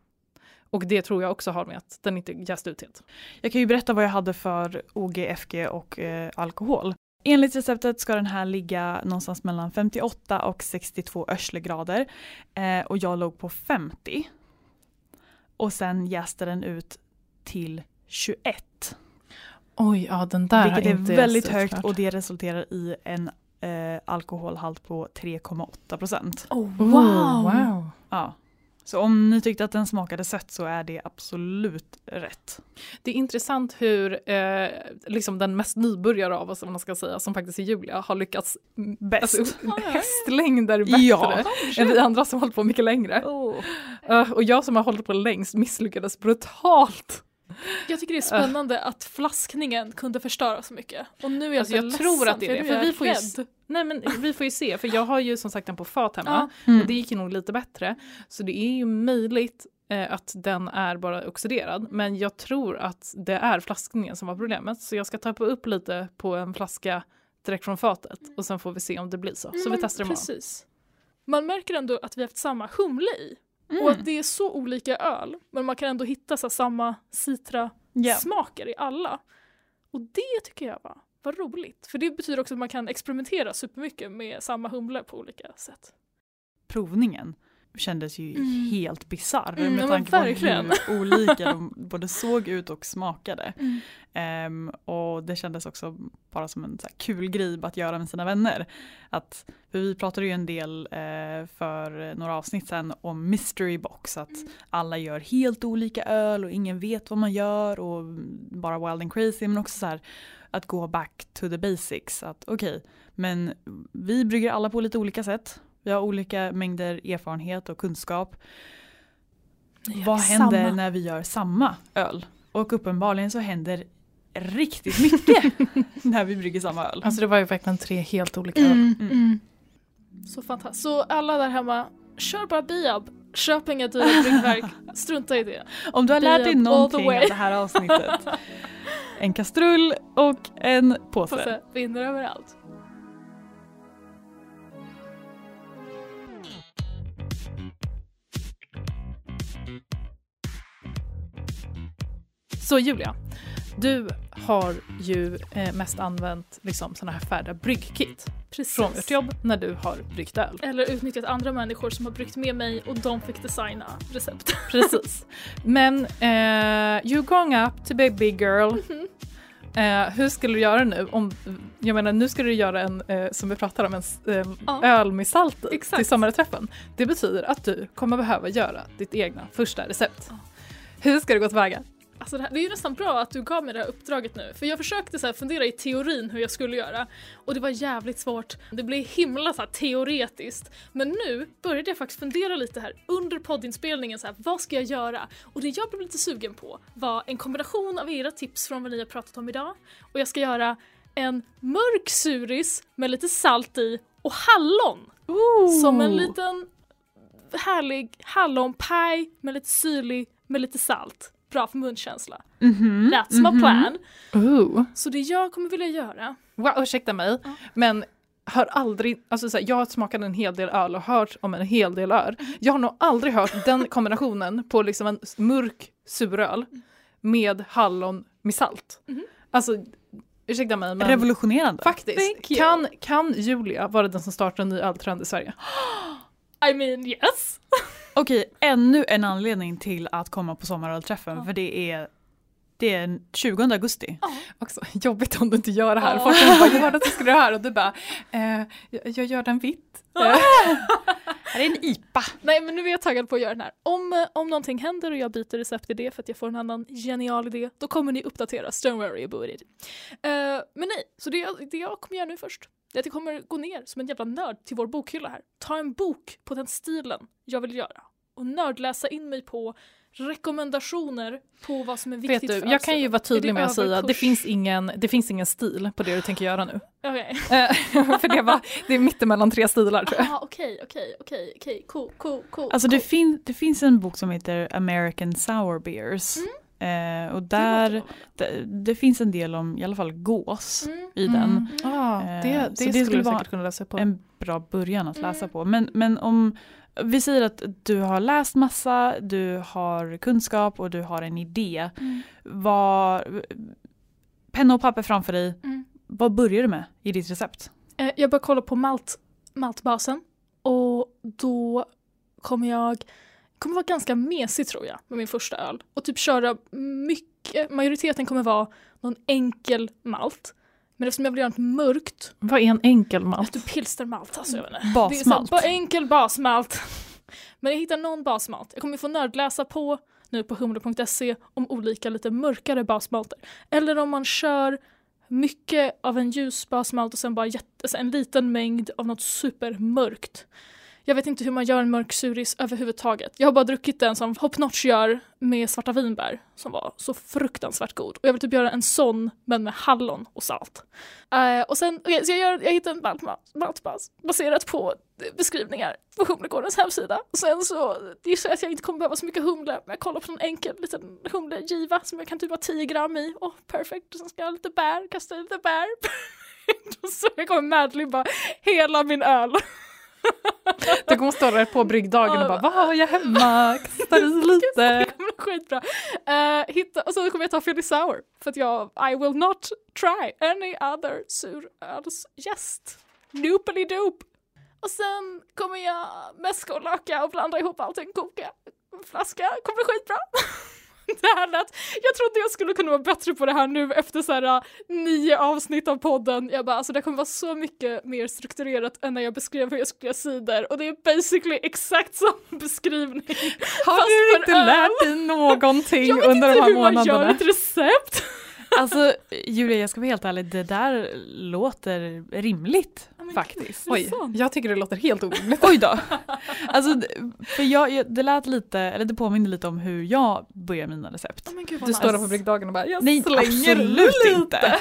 C: Och det tror jag också har med att den inte jäst ut helt.
B: Jag kan ju berätta vad jag hade för OGFG och eh, alkohol. Enligt receptet ska den här ligga någonstans mellan 58 och 62 örslegrader eh, och jag låg på 50. Och sen jäste den ut till 21.
C: Oj, ja den där
B: vilket är
C: inte
B: väldigt högt
C: klart.
B: och det resulterar i en eh, alkoholhalt på 3,8 procent.
A: Oh,
C: Oh,
A: wow.
C: wow.
B: Ja. Så om ni tyckte att den smakade sött så är det absolut rätt.
C: Det är intressant hur eh, liksom den mest nybörjare av oss, om man ska säga, som faktiskt är Julia, har lyckats
B: Bäst.
C: Alltså, hästlängder bättre
B: Ja.
C: än vi andra som hållit på mycket längre.
B: Oh.
C: Eh, och jag som har hållit på längst misslyckades brutalt.
A: Jag tycker det är spännande att flaskningen kunde förstöra så mycket. Och nu är jag
C: Alltså,
A: så
C: jag tror att det är det,
A: ledsen,
C: för vi får ju. Nej men vi får ju se, för jag har ju som sagt den på fat hemma.
A: Ja.
B: Mm.
C: Och det gick ju nog lite bättre. Så det är ju möjligt eh, att den är bara oxiderad. Men jag tror att det är flaskningen som var problemet. Så jag ska tappa upp lite på en flaska direkt från fatet. Och sen får vi se om det blir så. Så vi
A: Men
C: testar imorgon.
A: Precis. Man märker ändå att vi har haft samma humle i.
B: Mm.
A: Och att det är så olika öl. Men man kan ändå hitta så samma citra-smaker
B: Ja.
A: i alla. Och det tycker jag var, var roligt. För det betyder också att man kan experimentera supermycket med samma humle på olika sätt.
B: Provningen kändes ju
A: Mm.
B: helt bisarr
A: Mm,
B: med tanke på hur olika de både såg ut och smakade. Ehm, och det kändes också bara som en kul grej att göra med sina vänner. Att, för vi pratade ju en del eh, för några avsnitt sedan om mystery box, att alla gör helt olika öl och ingen vet vad man gör och bara wild and crazy men också så här att gå back to the basics. Att okej, men vi brygger alla på lite olika sätt. Vi har olika mängder erfarenhet och kunskap. Vad händer
A: Samma.
B: när vi gör samma öl? Och uppenbarligen så händer riktigt mycket när vi brygger samma öl.
C: Alltså det var ju verkligen tre helt olika öl.
A: Mm,
B: Mm.
A: mm. Så fantastiskt. Så alla där hemma, kör bara Biab. Köp inga dyra bryggverk, strunta i det.
B: Om du har lärt dig någonting av det här avsnittet. En kastrull och en påse.
A: Påse vinner överallt.
C: Så Julia, du har ju eh, mest använt liksom, såna här färdiga bryggkit
A: Precis.
C: från ert jobb när du har bryggt öl.
A: Eller utnyttjat andra människor som har bryggt med mig och de fick designa recept.
C: Precis. Men eh, you growing up to be a big girl. Eh, hur skulle du göra nu? Om, jag menar nu ska du göra en, eh, som vi pratade om, en eh,
A: Ja.
C: öl med salt i till sommarträffen. Det betyder att du kommer behöva göra ditt egna första recept.
A: Ja.
C: Hur ska det gå tillväga?
A: Alltså det, här, det är ju nästan bra att du gav mig det här uppdraget nu, för jag försökte så fundera i teorin hur jag skulle göra och det var jävligt svårt. Det blev himla så teoretiskt. Men nu började jag faktiskt fundera lite här under poddinspelningen, så här, vad ska jag göra? Och det jag blev lite sugen på var en kombination av era tips från vad ni har pratat om idag och jag ska göra en mörk suris med lite salt i och hallon som en liten härlig hallonpaj med lite syrlig med lite salt. Bra för munkänsla.
B: Mhm,
A: That's my
B: mhm.
A: plan.
C: Ooh.
A: Så det jag kommer vilja göra,
C: Wow, ursäkta mig,
A: Ja.
C: men har aldrig, alltså så här, jag har smakat en hel del öl och hört om en hel del öl. Jag har nog aldrig hört den kombinationen på liksom en mörk suröl med hallon med salt.
A: Mhm.
C: Alltså, ursäkta mig men
B: Revolutionerande.
C: faktiskt, kan, kan Julia vara den som startar en ny öltrend i Sverige?
A: I mean yes.
B: Okej, ännu en anledning till att komma på sommarölträffen
A: Ja.
B: för det är, det är 20 augusti.
C: Också jobbigt om du inte gör det här.
A: Ja.
C: Folk kommer bara, jag hörde att du skulle göra det här och du bara, eh, jag, gör den vitt. Eh,
B: Här är en IPA.
A: Nej men nu är jag taggad på att göra den här. Om, om någonting händer och jag byter recept i det för att jag får en annan genial idé, då kommer ni uppdateras. Don't worry about it. Eh, men nej, så det jag, det jag kommer göra nu först, det är att jag kommer gå ner som en jävla nörd till vår bokhylla här. Ta en bok på den stilen jag vill göra och nördläsa in mig på rekommendationer på vad som är
C: Vet
A: viktigt
C: du,
A: för
C: jag kan ju vara tydlig
A: det
C: med att säga, det
A: överkurs?
C: finns, ingen, det finns ingen stil på det du tänker göra nu.
A: Okej.
C: Eh, För det, var, det är mittemellan tre stilar tror jag.
A: Ah, Okej, okej, okej, okej, cool, cool, cool.
B: Alltså det,
A: cool.
B: fin- det finns en bok som heter American Sour Beers. Eh, och
A: Det
B: där, det, det finns en del om i alla fall gås
A: Mm.
B: i den.
C: Ah,
B: Eh,
C: det,
B: så
C: det,
B: det
C: skulle
B: skulle
C: du
B: vara
C: säkert kunna läsa på.
B: En bra början att läsa
A: Mm.
B: på. Men, men om vi säger att du har läst massa, du har kunskap och du har en idé.
A: Mm.
B: Vad, penna och papper framför dig.
A: Mm.
B: Vad börjar du med i ditt recept?
A: Eh, Jag börjar kolla på malt, maltbasen och då kommer jag kommer vara ganska mesig tror jag med min första öl och typ köra mycket, majoriteten kommer vara någon enkel malt. Men eftersom jag vill göra något mörkt,
C: Vad är en enkel malt?
A: typ pilstermalt alltså jag vet inte.
B: Basmalt.
A: Det är så enkel basmalt. Men jag hittar någon basmalt. Jag kommer få nördläsa på nu på humle.se om olika lite mörkare basmalter. Eller om man kör mycket av en ljus basmalt och sen bara jätte, alltså en liten mängd av något supermörkt. Jag vet inte hur man gör en mörk suris överhuvudtaget. Jag har bara druckit den som Hop Notch gör med svarta vinbär som var så fruktansvärt god. Och jag vill typ göra en sån men med hallon och salt. Uh, och sen, okay, så jag, gör, jag hittade en maltbas baserat på eh, beskrivningar på Humlegårdens hemsida. Och sen så gissar jag att jag inte kommer behöva så mycket humle, men jag kollar på en enkel liten humlegiva som jag kan typ ha 10 gram i. Åh, oh, perfekt. Och sen ska jag ha lite bär, kasta i lite bär. så jag kommer madlibba hela min öl.
C: Du kommer stå där på bryggdagen och bara vad har jag hemma? Kastar i lite.
A: Det kommer skitbra. Uh, hitta, och så kommer jag ta Philly Sour för att jag I will not try any other surölsgäst. Noopily doop. Och sen kommer jag mäska och löka och blanda ihop allting, koka flaska, kommer bli skitbra. det här lät, jag trodde jag skulle kunna vara bättre på det här nu efter så här äh, nio avsnitt av podden. Jag bara alltså det kommer vara så mycket mer strukturerat än när jag beskrev hur jag skulle göra sidor och det är basically exakt samma beskrivning.
C: Har du inte lärt dig någonting under de här månaderna? Jag vet inte hur man
A: gör ett recept.
B: Alltså Julia, jag ska vara helt ärlig, det där låter rimligt oh faktiskt.
C: Oj, jag tycker det låter helt orimligt.
B: Oj då! Alltså, för jag, det lät lite, eller det påminner lite om hur jag börjar mina recept.
C: Oh Gud, du nice. står där på bryggdagen och bara jag
B: Nej,
C: slänger
B: absolut lite. inte!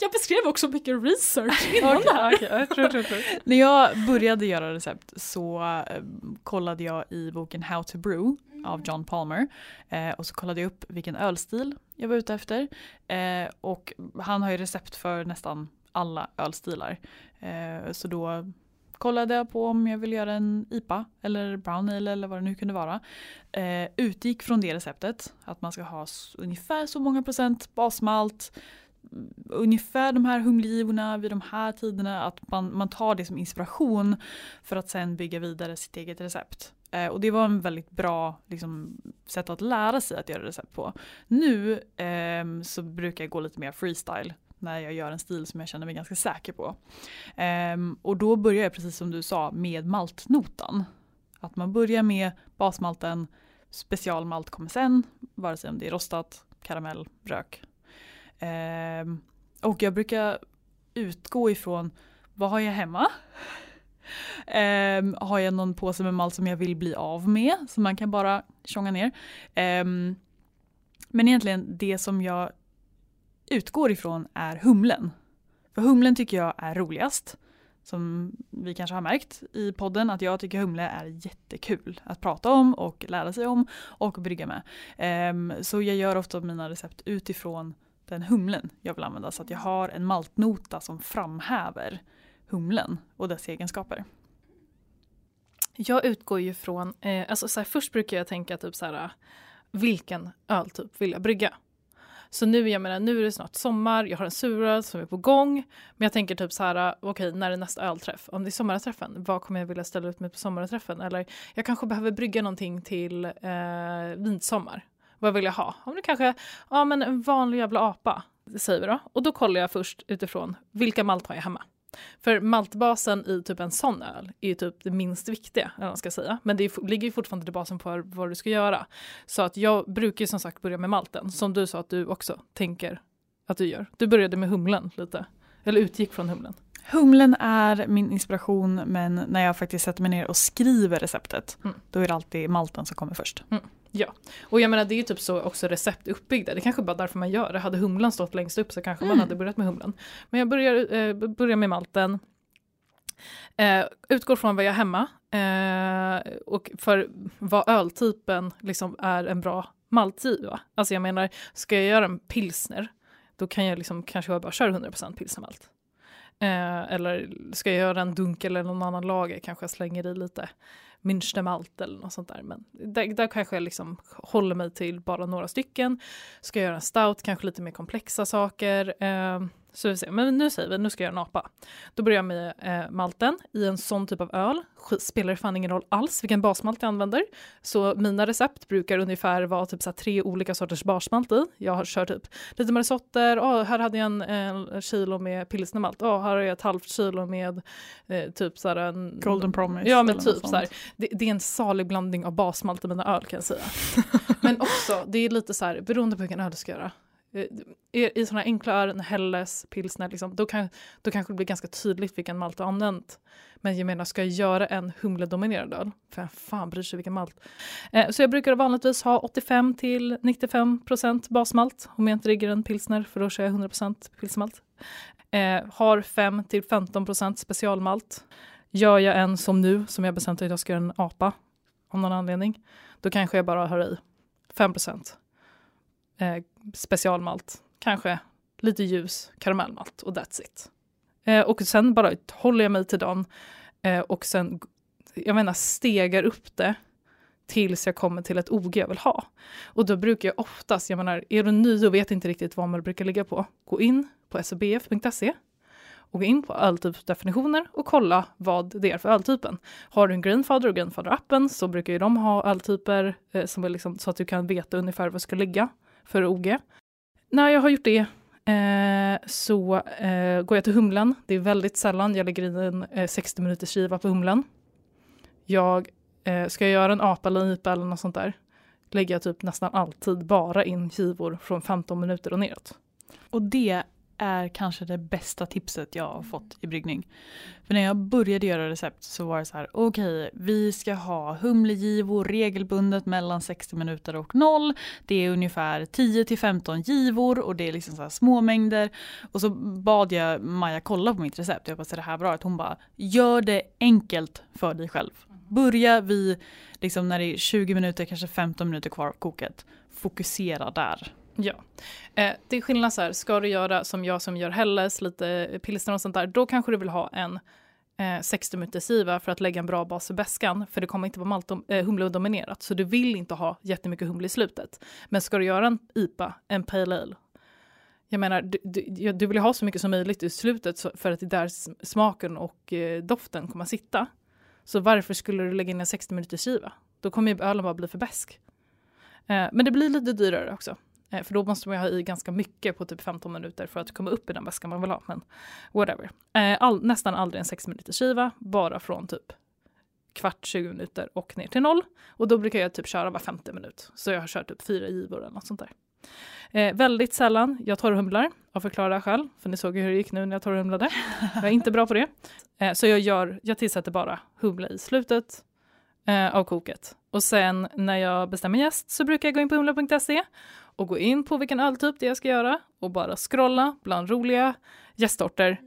A: Jag beskrev också mycket research innan okay, det här. Okay,
C: true, true, true.
B: När jag började göra recept så äh, kollade jag i boken How to Brew av John Palmer. Eh, och så kollade jag upp vilken ölstil jag var ute efter. Eh, och han har ju recept för nästan alla ölstilar. Eh, så då kollade jag på om jag vill göra en IPA eller brown ale eller vad det nu kunde vara. Eh, utgick från det receptet, att man ska ha ungefär så många procent basmalt, ungefär de här humlegivorna vid de här tiderna, att man, man tar det som inspiration för att sen bygga vidare sitt eget recept. Eh, och det var en väldigt bra liksom, sätt att lära sig att göra recept på. Nu eh, så brukar jag gå lite mer freestyle när jag gör en stil som jag känner mig ganska säker på. Eh, och då börjar jag precis som du sa med maltnotan. Att man börjar med basmalten, specialmalt kommer sen, vare sig om det är rostat, karamell, rök. Eh, och jag brukar utgå ifrån vad har jag hemma? Um, har jag någon påse med malt som jag vill bli av med som man kan bara tjonga ner. Um, men egentligen det som jag utgår ifrån är humlen. För humlen tycker jag är roligast. Som vi kanske har märkt i podden att jag tycker humle är jättekul att prata om och lära sig om och brygga med. Um, så jag gör ofta mina recept utifrån den humlen jag vill använda så att jag har en maltnota som framhäver humlen och dess egenskaper?
C: Jag utgår ju från, eh, alltså så här, först brukar jag tänka typ så här, eh, vilken öltyp vill jag brygga? Så nu, jag menar, nu är det snart sommar, jag har en suröl som är på gång. Men jag tänker typ så här, eh, okej, okay, när är nästa ölträff? Om det är sommarträffen, vad kommer jag vilja ställa ut mig på sommarträffen? Eller jag kanske behöver brygga någonting till eh, vinsommar. Vad vill jag ha? Om det kanske, ja men en vanlig jävla apa, säger vi då. Och då kollar jag först utifrån, vilka malt har jag hemma? För maltbasen i typ en sån öl är ju typ det minst viktiga, eller man ska säga. Men det är, ligger ju fortfarande till basen på vad du ska göra. Så att jag brukar ju som sagt börja med malten, som du sa att du också tänker att du gör. Du började med humlen lite, eller utgick från humlen.
B: Humlen är min inspiration men när jag faktiskt sätter mig ner och skriver receptet mm. då är det alltid malten som kommer först.
C: Mm. Ja, och jag menar det är ju typ så också recept uppbyggda. Det kanske bara därför man gör det. Hade humlan stått längst upp så kanske mm. man hade börjat med humlan. Men jag börjar, eh, börjar med malten. Eh, utgår från vad jag har hemma eh, och för vad öltypen liksom är en bra maltid. Va? Alltså jag menar, ska jag göra en pilsner då kan jag liksom kanske bara köra 100% pilsnermalt. Eh, eller ska jag göra en dunkel eller någon annan lager kanske jag slänger i lite Münstermalt eller något sånt där. Men där, där kanske jag liksom håller mig till bara några stycken. Ska jag göra en stout, kanske lite mer komplexa saker. Eh, så vi ser. Men nu säger vi, nu ska jag göra en apa. Då börjar jag med eh, malten i en sån typ av öl. Spelar fan ingen roll alls vilken basmalt jag använder. Så mina recept brukar ungefär vara typ så tre olika sorters basmalt i. Jag har kört typ lite marisotter, oh, här hade jag en, en kilo med pilsnermalt, oh, här har jag ett halvt kilo med eh, typ så en...
B: Golden promise.
C: Ja men typ så det, det, är en salig blandning av basmalt i mina öl kan jag säga. men också, det är lite så här, beroende på vilken öl du ska göra Eh, i, sådana enkla ören, Helles, pilsner, liksom, då, kan, då kanske det blir ganska tydligt vilken malt du har använt. Men jag menar, ska jag göra en humledominerad öl? För fan bryr sig vilken malt? Eh, så jag brukar vanligtvis ha 85 till 95 procent basmalt om jag inte rigger en pilsner, för då kör jag 100 procent pilsmalt. Eh, har 5 till 15 procent specialmalt. Gör jag en som nu, som jag bestämt att jag ska göra en apa av någon anledning, då kanske jag bara har i 5 procent eh, specialmalt, kanske lite ljus karamellmalt och that's it. Eh, och sen bara håller jag mig till den eh, och sen, jag menar, stegar upp det tills jag kommer till ett OG jag vill ha. Och då brukar jag oftast, jag menar, är du ny och vet inte riktigt vad man brukar ligga på, gå in på sabf.se och gå in på öltypsdefinitioner och kolla vad det är för öltypen. Har du en Greenfather och Greenfather-appen så brukar ju de ha öltyper eh, som är liksom, så att du kan veta ungefär vad du ska ligga för OG. När jag har gjort det eh, så eh, går jag till humlen. Det är väldigt sällan jag lägger in en eh, 60 minuters skiva på humlen. Jag eh, ska jag göra en apa eller en IPA eller något sånt där lägger jag typ nästan alltid bara in skivor från 15 minuter och neråt.
B: Och det är kanske det bästa tipset jag har fått i bryggning. För när jag började göra recept så var det så här, okej, okay, vi ska ha humlegivor regelbundet mellan 60 minuter och 0. Det är ungefär 10 till 15 givor och det är liksom så små mängder. Och så bad jag Maja kolla på mitt recept. Jag ser det här bra ut? Hon bara, gör det enkelt för dig själv. Börja vid, liksom när det är 20 minuter, kanske 15 minuter kvar av koket. Fokusera där.
C: Ja. Eh, det är skillnad så här, ska du göra som jag som gör Helles, lite pilsner och sånt där, då kanske du vill ha en eh, 60 minuters siva för att lägga en bra bas i bäskan, för det kommer inte vara eh, humledominerat, så du vill inte ha jättemycket humle i slutet. Men ska du göra en IPA, en pale ale, jag menar, du, du, du vill ha så mycket som möjligt i slutet för att det är där smaken och eh, doften kommer att sitta. Så varför skulle du lägga in en 60 minuters skiva? Då kommer ju ölen bara bli för besk. Eh, men det blir lite dyrare också. Eh, för då måste man ha i ganska mycket på typ 15 minuter för att komma upp i den väska man vill ha. Men whatever. Eh, all, nästan aldrig en 6 minuters skiva, bara från typ kvart, 20 minuter och ner till noll. Och då brukar jag typ köra var 50 minut. Så jag har kört typ fyra givor eller något sånt där. Eh, väldigt sällan jag torrhumlar av förklara skäl, för ni såg ju hur det gick nu när jag torrhumlade. Jag är inte bra på det. Eh, så jag, gör, jag tillsätter bara humle i slutet eh, av koket. Och sen när jag bestämmer gäst så brukar jag gå in på humla.se och gå in på vilken öltyp det jag ska göra och bara scrolla bland roliga gästsorter.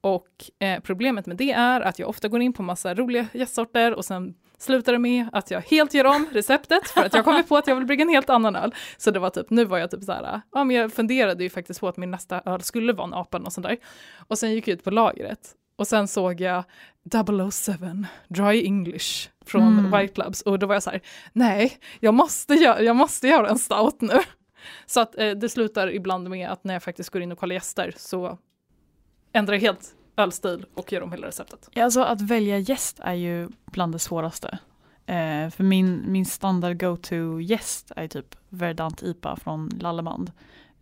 C: Och eh, problemet med det är att jag ofta går in på massa roliga gästsorter och sen slutar det med att jag helt gör om receptet för att jag kommer på att jag vill brygga en helt annan öl. Så det var typ, nu var jag typ så här, ja men jag funderade ju faktiskt på att min nästa öl skulle vara en apa och sånt där. Och sen gick jag ut på lagret och sen såg jag 007 Dry English från mm. White Clubs och då var jag så här, nej, jag måste, göra, jag måste göra en stout nu. Så att eh, det slutar ibland med att när jag faktiskt går in och kollar gäster så ändrar jag helt ölstil och gör om hela receptet.
B: Alltså att välja gäst är ju bland det svåraste. Eh, för min, min standard go-to gäst är typ Verdant IPA från Lallemand.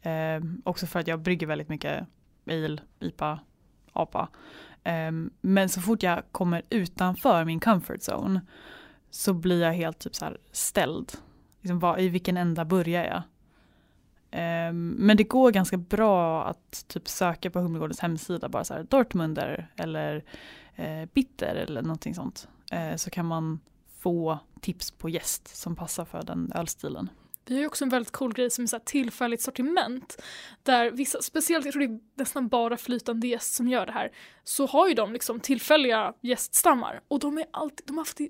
B: Eh, också för att jag brygger väldigt mycket ale, IPA, APA. Ehm, men så fort jag kommer utanför min comfort zone så blir jag helt typ så här ställd. Liksom, var, I vilken ända börjar jag? Um, men det går ganska bra att typ söka på Humlegårdens hemsida, bara så här Dortmunder eller eh, Bitter eller någonting sånt. Eh, så kan man få tips på gäst som passar för den ölstilen.
A: Vi har ju också en väldigt cool grej som är så här tillfälligt sortiment. Där vissa, speciellt jag tror det är nästan bara flytande gäst som gör det här, så har ju de liksom tillfälliga gäststammar. Och de, är alltid, de har haft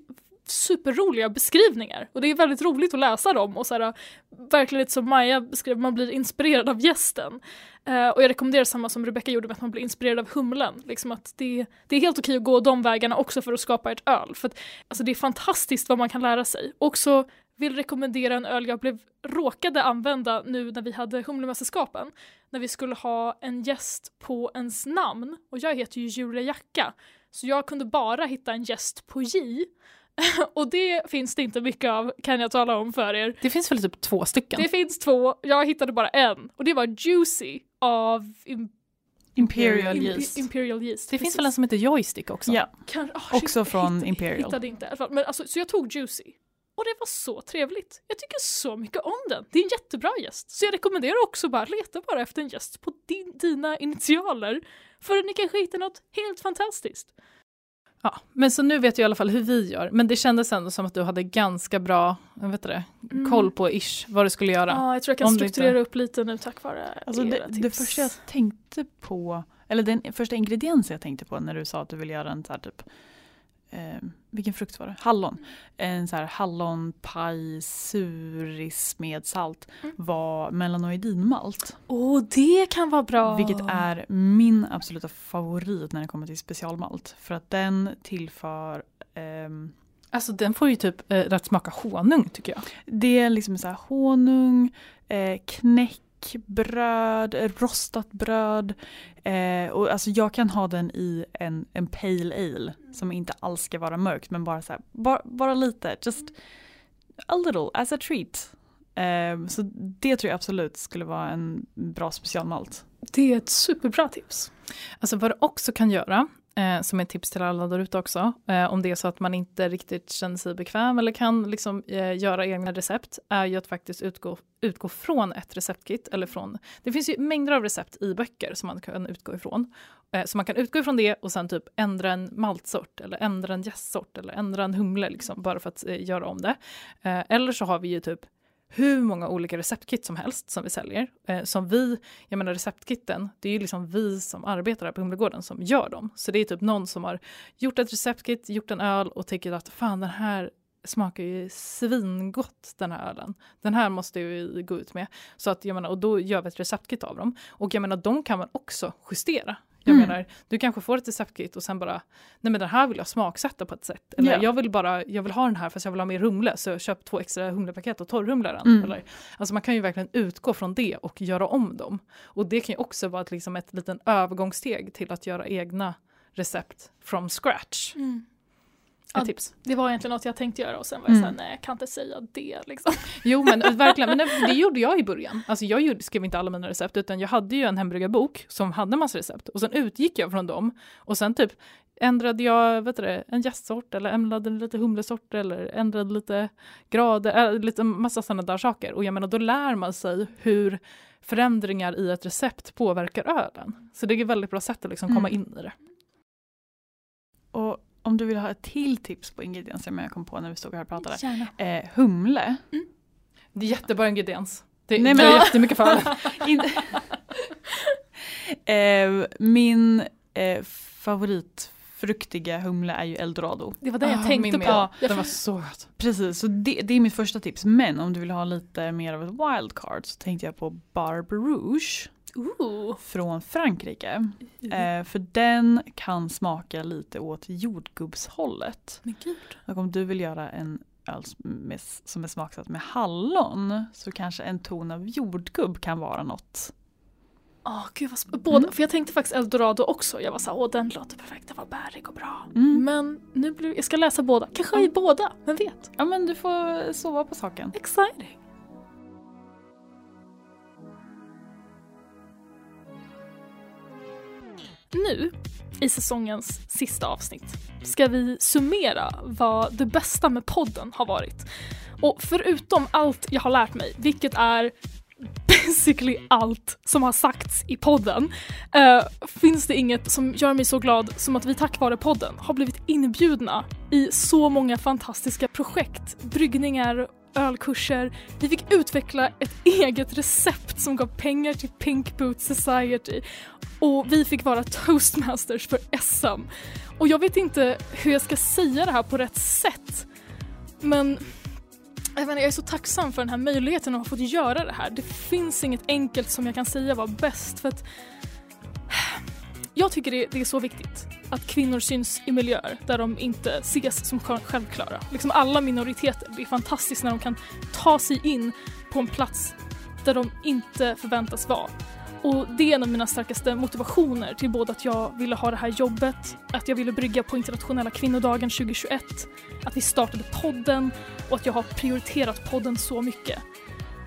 A: superroliga beskrivningar och det är väldigt roligt att läsa dem och så här, verkligen lite som Maja beskrev, man blir inspirerad av gästen. Uh, och jag rekommenderar samma som Rebecca gjorde med att man blir inspirerad av humlen. Liksom att det, det är helt okej att gå de vägarna också för att skapa ett öl. För att, alltså det är fantastiskt vad man kan lära sig. Också vill rekommendera en öl jag blev råkade använda nu när vi hade Humlemästerskapen. När vi skulle ha en gäst på ens namn och jag heter ju Julia Jacka. Så jag kunde bara hitta en gäst på J och det finns det inte mycket av kan jag tala om för er.
C: Det finns väl typ två stycken?
A: Det finns två, jag hittade bara en och det var Juicy av Im
B: Imperial Yeast.
A: Imperial Yeast.
C: Det precis. finns väl en som heter Joystick också?
B: Ja, kan, oh, också från Imperial.
A: Hittade inte, men alltså, så jag tog Juicy. Och det var så trevligt. Jag tycker så mycket om den. Det är en jättebra gäst. Så jag rekommenderar också bara leta bara efter en gäst på din, dina initialer. För ni kanske hittar något helt fantastiskt.
C: Ja, men så nu vet jag i alla fall hur vi gör. Men det kändes ändå som att du hade ganska bra vet det,
A: Mm.
C: koll på ish vad du skulle göra.
A: Ja, jag tror jag kan
C: det inte-
A: strukturera upp lite nu tack vare
B: Alltså
A: era
B: det, det
A: tips.
B: första jag tänkte på, eller den första ingrediensen jag tänkte på när du sa att du ville göra en så här typ, eh, vilken frukt var det? Hallon. En så här hallonpaj suris med salt
A: Mm.
B: var melanoidinmalt.
A: Åh, det kan vara bra!
B: Vilket är min absoluta favorit när det kommer till specialmalt. För att den tillför ehm,
C: Alltså den får ju typ eh, rätt smaka honung tycker jag.
B: Det är liksom så här honung, eh, knäckbröd, eh, rostat bröd. Eh, och alltså jag kan ha den i en, en pale ale som inte alls ska vara mörkt men bara så här, bara, bara lite, just a little as a treat. Eh, så det tror jag absolut skulle vara en bra specialmalt.
A: Det är ett superbra tips.
C: Alltså vad du också kan göra, eh, som ett tips till alla där ute också, eh, om det är så att man inte riktigt känner sig bekväm eller kan liksom, eh, göra egna recept, är ju att faktiskt utgå, utgå från ett receptkit. Eller från, det finns ju mängder av recept i böcker som man kan utgå ifrån. Eh, så man kan utgå ifrån det och sen typ ändra en maltsort eller ändra en gästsort eller ändra en humle liksom, bara för att eh, göra om det. Eh, eller så har vi ju typ hur många olika receptkit som helst som vi säljer. Eh, som vi, jag menar receptkitten, det är ju liksom vi som arbetar här på Humlegården som gör dem. Så det är typ någon som har gjort ett receptkit, gjort en öl och tänker att fan den här smakar ju svingott den här ölen. Den här måste vi gå ut med. Så att jag menar, och då gör vi ett receptkit av dem. Och jag menar de kan man också justera. Jag
B: Mm.
C: menar, du kanske får ett receptkit och sen bara, nej men den här vill jag smaksätta på ett sätt. Eller
B: Ja.
C: jag vill bara, jag vill ha den här fast jag vill ha mer humle så jag köper två extra humlepaket och torrhumlar den.
B: Mm.
C: Eller, alltså man kan ju verkligen utgå från det och göra om dem. Och det kan ju också vara ett, liksom ett liten övergångssteg till att göra egna recept from scratch. Ett tips.
A: Det var egentligen något jag tänkte göra och sen var jag
B: Mm.
A: såhär, nej jag kan inte säga det liksom.
C: Jo men verkligen, men det, gjorde jag i början. Alltså jag gjorde, skrev inte alla mina recept utan jag hade ju en hembryggarbok som hade massa recept och sen utgick jag från dem och sen typ ändrade jag vet du det, en jästsort eller ändrade lite humlesort eller ändrade lite grader, äh, lite massa sådana där saker. Och jag menar då lär man sig hur förändringar i ett recept påverkar ölen. Så det är ett väldigt bra sätt att liksom komma
B: Mm.
C: in i det.
B: Och om du vill ha ett till tips på ingredienser som jag kom på när vi stod här och pratade.
A: Gärna.
B: Eh, humle.
C: Det är jättebra ingrediens. Det,
B: Nej,
C: det
B: men-
C: är jättemycket för.
B: Eh, min eh, favoritfruktiga humle är ju eldorado.
A: Det var det jag
C: Ah,
A: tänkte på.
C: med.
A: Jag
C: Den var så gott.
B: Precis, så det, det är mitt första tips. Men om du vill ha lite mer av ett wildcard så tänkte jag på Barbe Rouge
A: Ooh.
B: från Frankrike. Eh, för den kan smaka lite åt jordgubbshållet.
A: Men gud.
B: Och om du vill göra en öl som är smaksatt med hallon så kanske en ton av jordgubb kan vara något.
A: Åh gud vad sp- Båda,
B: Mm.
A: för jag tänkte faktiskt eldorado också. Jag var såhär, åh den låter perfekt, den var bärig och bra.
B: Mm.
A: Men nu blir, jag ska läsa båda. Kanske i
B: Mm.
A: båda, vem vet?
B: Ja men du får sova på saken.
A: Exciting. Nu, i säsongens sista avsnitt, ska vi summera vad det bästa med podden har varit. Och förutom allt jag har lärt mig, vilket är basically allt som har sagts i podden, eh, finns det inget som gör mig så glad som att vi tack vare podden har blivit inbjudna i så många fantastiska projekt, bryggningar, ölkurser. Vi fick utveckla ett eget recept som gav pengar till Pink Boot Society och vi fick vara toastmasters för SM. Och jag vet inte hur jag ska säga det här på rätt sätt, men jag, inte, jag är så tacksam för den här möjligheten att ha fått göra det här. Det finns inget enkelt som jag kan säga var bäst för att jag tycker det, det är så viktigt att kvinnor syns i miljöer där de inte ses som självklara. Liksom alla minoriteter, det är fantastiskt när de kan ta sig in på en plats där de inte förväntas vara. Och det är en av mina starkaste motivationer till både att jag ville ha det här jobbet, att jag ville brygga på internationella kvinnodagen 2021, att vi startade podden och att jag har prioriterat podden så mycket.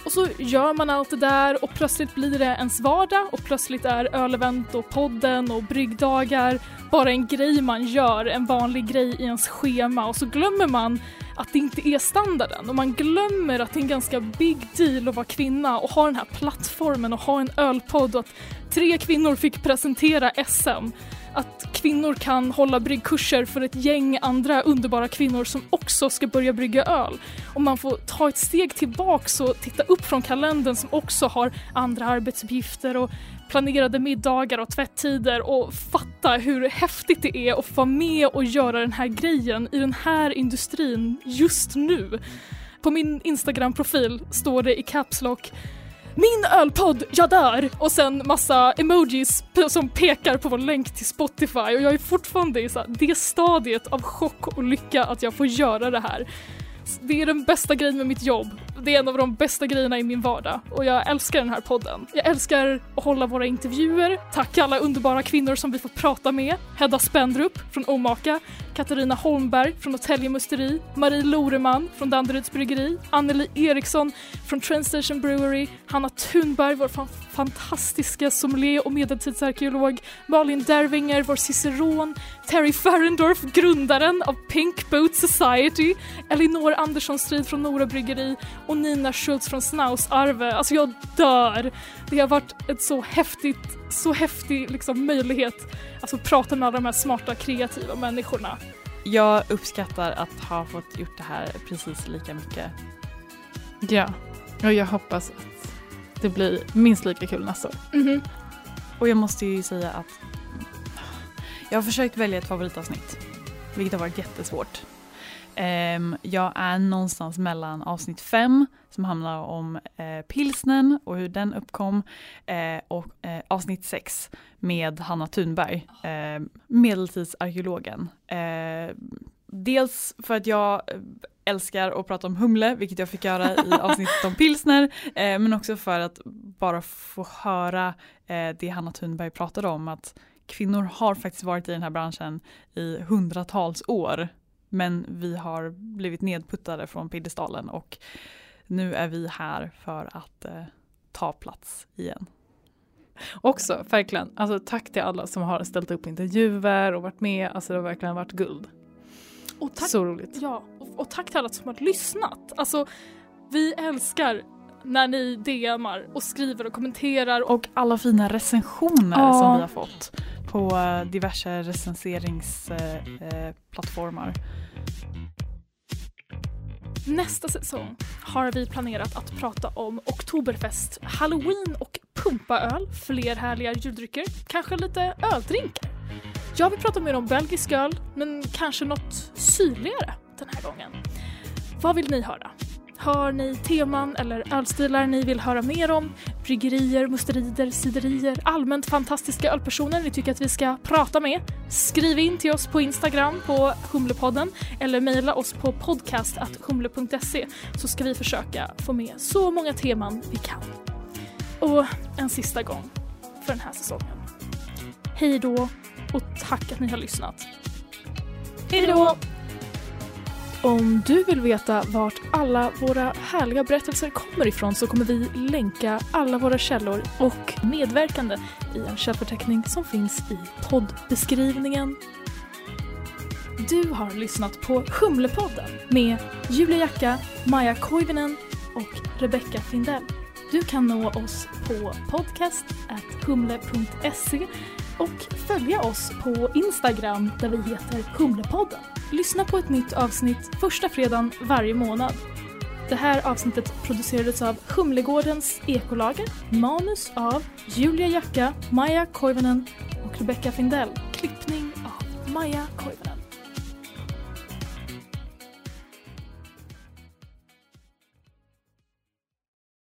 A: Och så gör man allt det där och plötsligt blir det ens vardag och plötsligt är ölevent och podden och bryggdagar bara en grej man gör, en vanlig grej i ens schema och så glömmer man att det inte är standarden och man glömmer att det är en ganska big deal att vara kvinna och ha den här plattformen och ha en ölpodd och att tre kvinnor fick presentera SM. Att kvinnor kan hålla bryggkurser för ett gäng andra underbara kvinnor som också ska börja brygga öl. Och man får ta ett steg tillbaks och titta upp från kalendern som också har andra arbetsuppgifter och planerade middagar och tvättider och fatta hur häftigt det är att få vara med och göra den här grejen i den här industrin just nu. På min Instagram-profil står det i Caps Lock min ölpodd, jag dör! Och sen massa emojis som pekar på vår länk till Spotify och jag är fortfarande i så det stadiet av chock och lycka att jag får göra det här. Det är den bästa grejen med mitt jobb. Det är en av de bästa grejerna i min vardag och jag älskar den här podden. Jag älskar att hålla våra intervjuer. Tack alla underbara kvinnor som vi får prata med. Hedda Spendrup från Omaka, Katarina Holmberg från Norrtälje Musteri, Marie Loreman från Danderyds Bryggeri, Anneli Eriksson från Trainstation Brewery, Hanna Thunberg, vår fan fantastiska sommelier och medeltidsarkeolog, Malin Dervinger, vår ciceron, Terry Ferendorf, grundaren av Pink Boat Society, Elinor Andersson Strid från Nora Bryggeri och Nina Schultz från Snausarve. Alltså jag dör! Det har varit ett så häftigt, så häftig liksom möjlighet alltså prata med alla de här smarta kreativa människorna.
B: Jag uppskattar att ha fått gjort det här precis lika mycket.
C: Ja, och jag hoppas att det blir minst lika kul nästa år.
A: Mm -hmm.
B: Och jag måste ju säga att jag har försökt välja ett favoritavsnitt, vilket har varit jättesvårt. Um, jag är någonstans mellan avsnitt fem som handlar om uh, pilsnen och hur den uppkom uh, och uh, avsnitt sex med Hanna Thunberg, uh, medeltidsarkeologen. dels för att jag älskar att prata om humle, vilket jag fick göra i avsnittet om pilsner, men också för att bara få höra det Hanna Thunberg pratade om, att kvinnor har faktiskt varit i den här branschen i hundratals år men vi har blivit nedputtade från piedestalen och nu är vi här för att eh, ta plats igen.
C: Också, verkligen. Alltså, tack till alla som har ställt upp intervjuer och varit med. Alltså, det har verkligen varit guld.
A: Och tack,
C: Så roligt.
A: Ja, och, och tack till alla som har lyssnat. Alltså, vi älskar när ni DMar och skriver och kommenterar.
B: Och alla fina recensioner ja. som vi har fått på eh, diverse recenseringsplattformar. Eh,
A: Nästa säsong har vi planerat att prata om Oktoberfest, Halloween och pumpaöl, fler härliga juldrycker, kanske lite öldrinkar. Jag vill prata mer om belgisk öl, men kanske något syrligare den här gången. Vad vill ni höra? Har ni teman eller ölstilar ni vill höra mer om? Bryggerier, musterider, siderier, allmänt fantastiska ölpersoner ni tycker att vi ska prata med? Skriv in till oss på Instagram på Humlepodden eller mejla oss på podcast.humle.se så ska vi försöka få med så många teman vi kan. Och en sista gång för den här säsongen. Hej då och tack att ni har lyssnat. Hej då! Om du vill veta vart alla våra härliga berättelser kommer ifrån så kommer vi länka alla våra källor och medverkande i en källförteckning som finns i poddbeskrivningen. Du har lyssnat på Humlepodden med Julia Jacka, Maja Koivinen och Rebecca Findell. Du kan nå oss på podcast.humle.se och följa oss på Instagram där vi heter Humlepodden. Lyssna på ett nytt avsnitt första fredagen varje månad. Det här avsnittet producerades av Humlegårdens ekolager, manus av Julia Jacka, Maja Koivunen och Rebecca Findell, klippning av Maja Koivunen.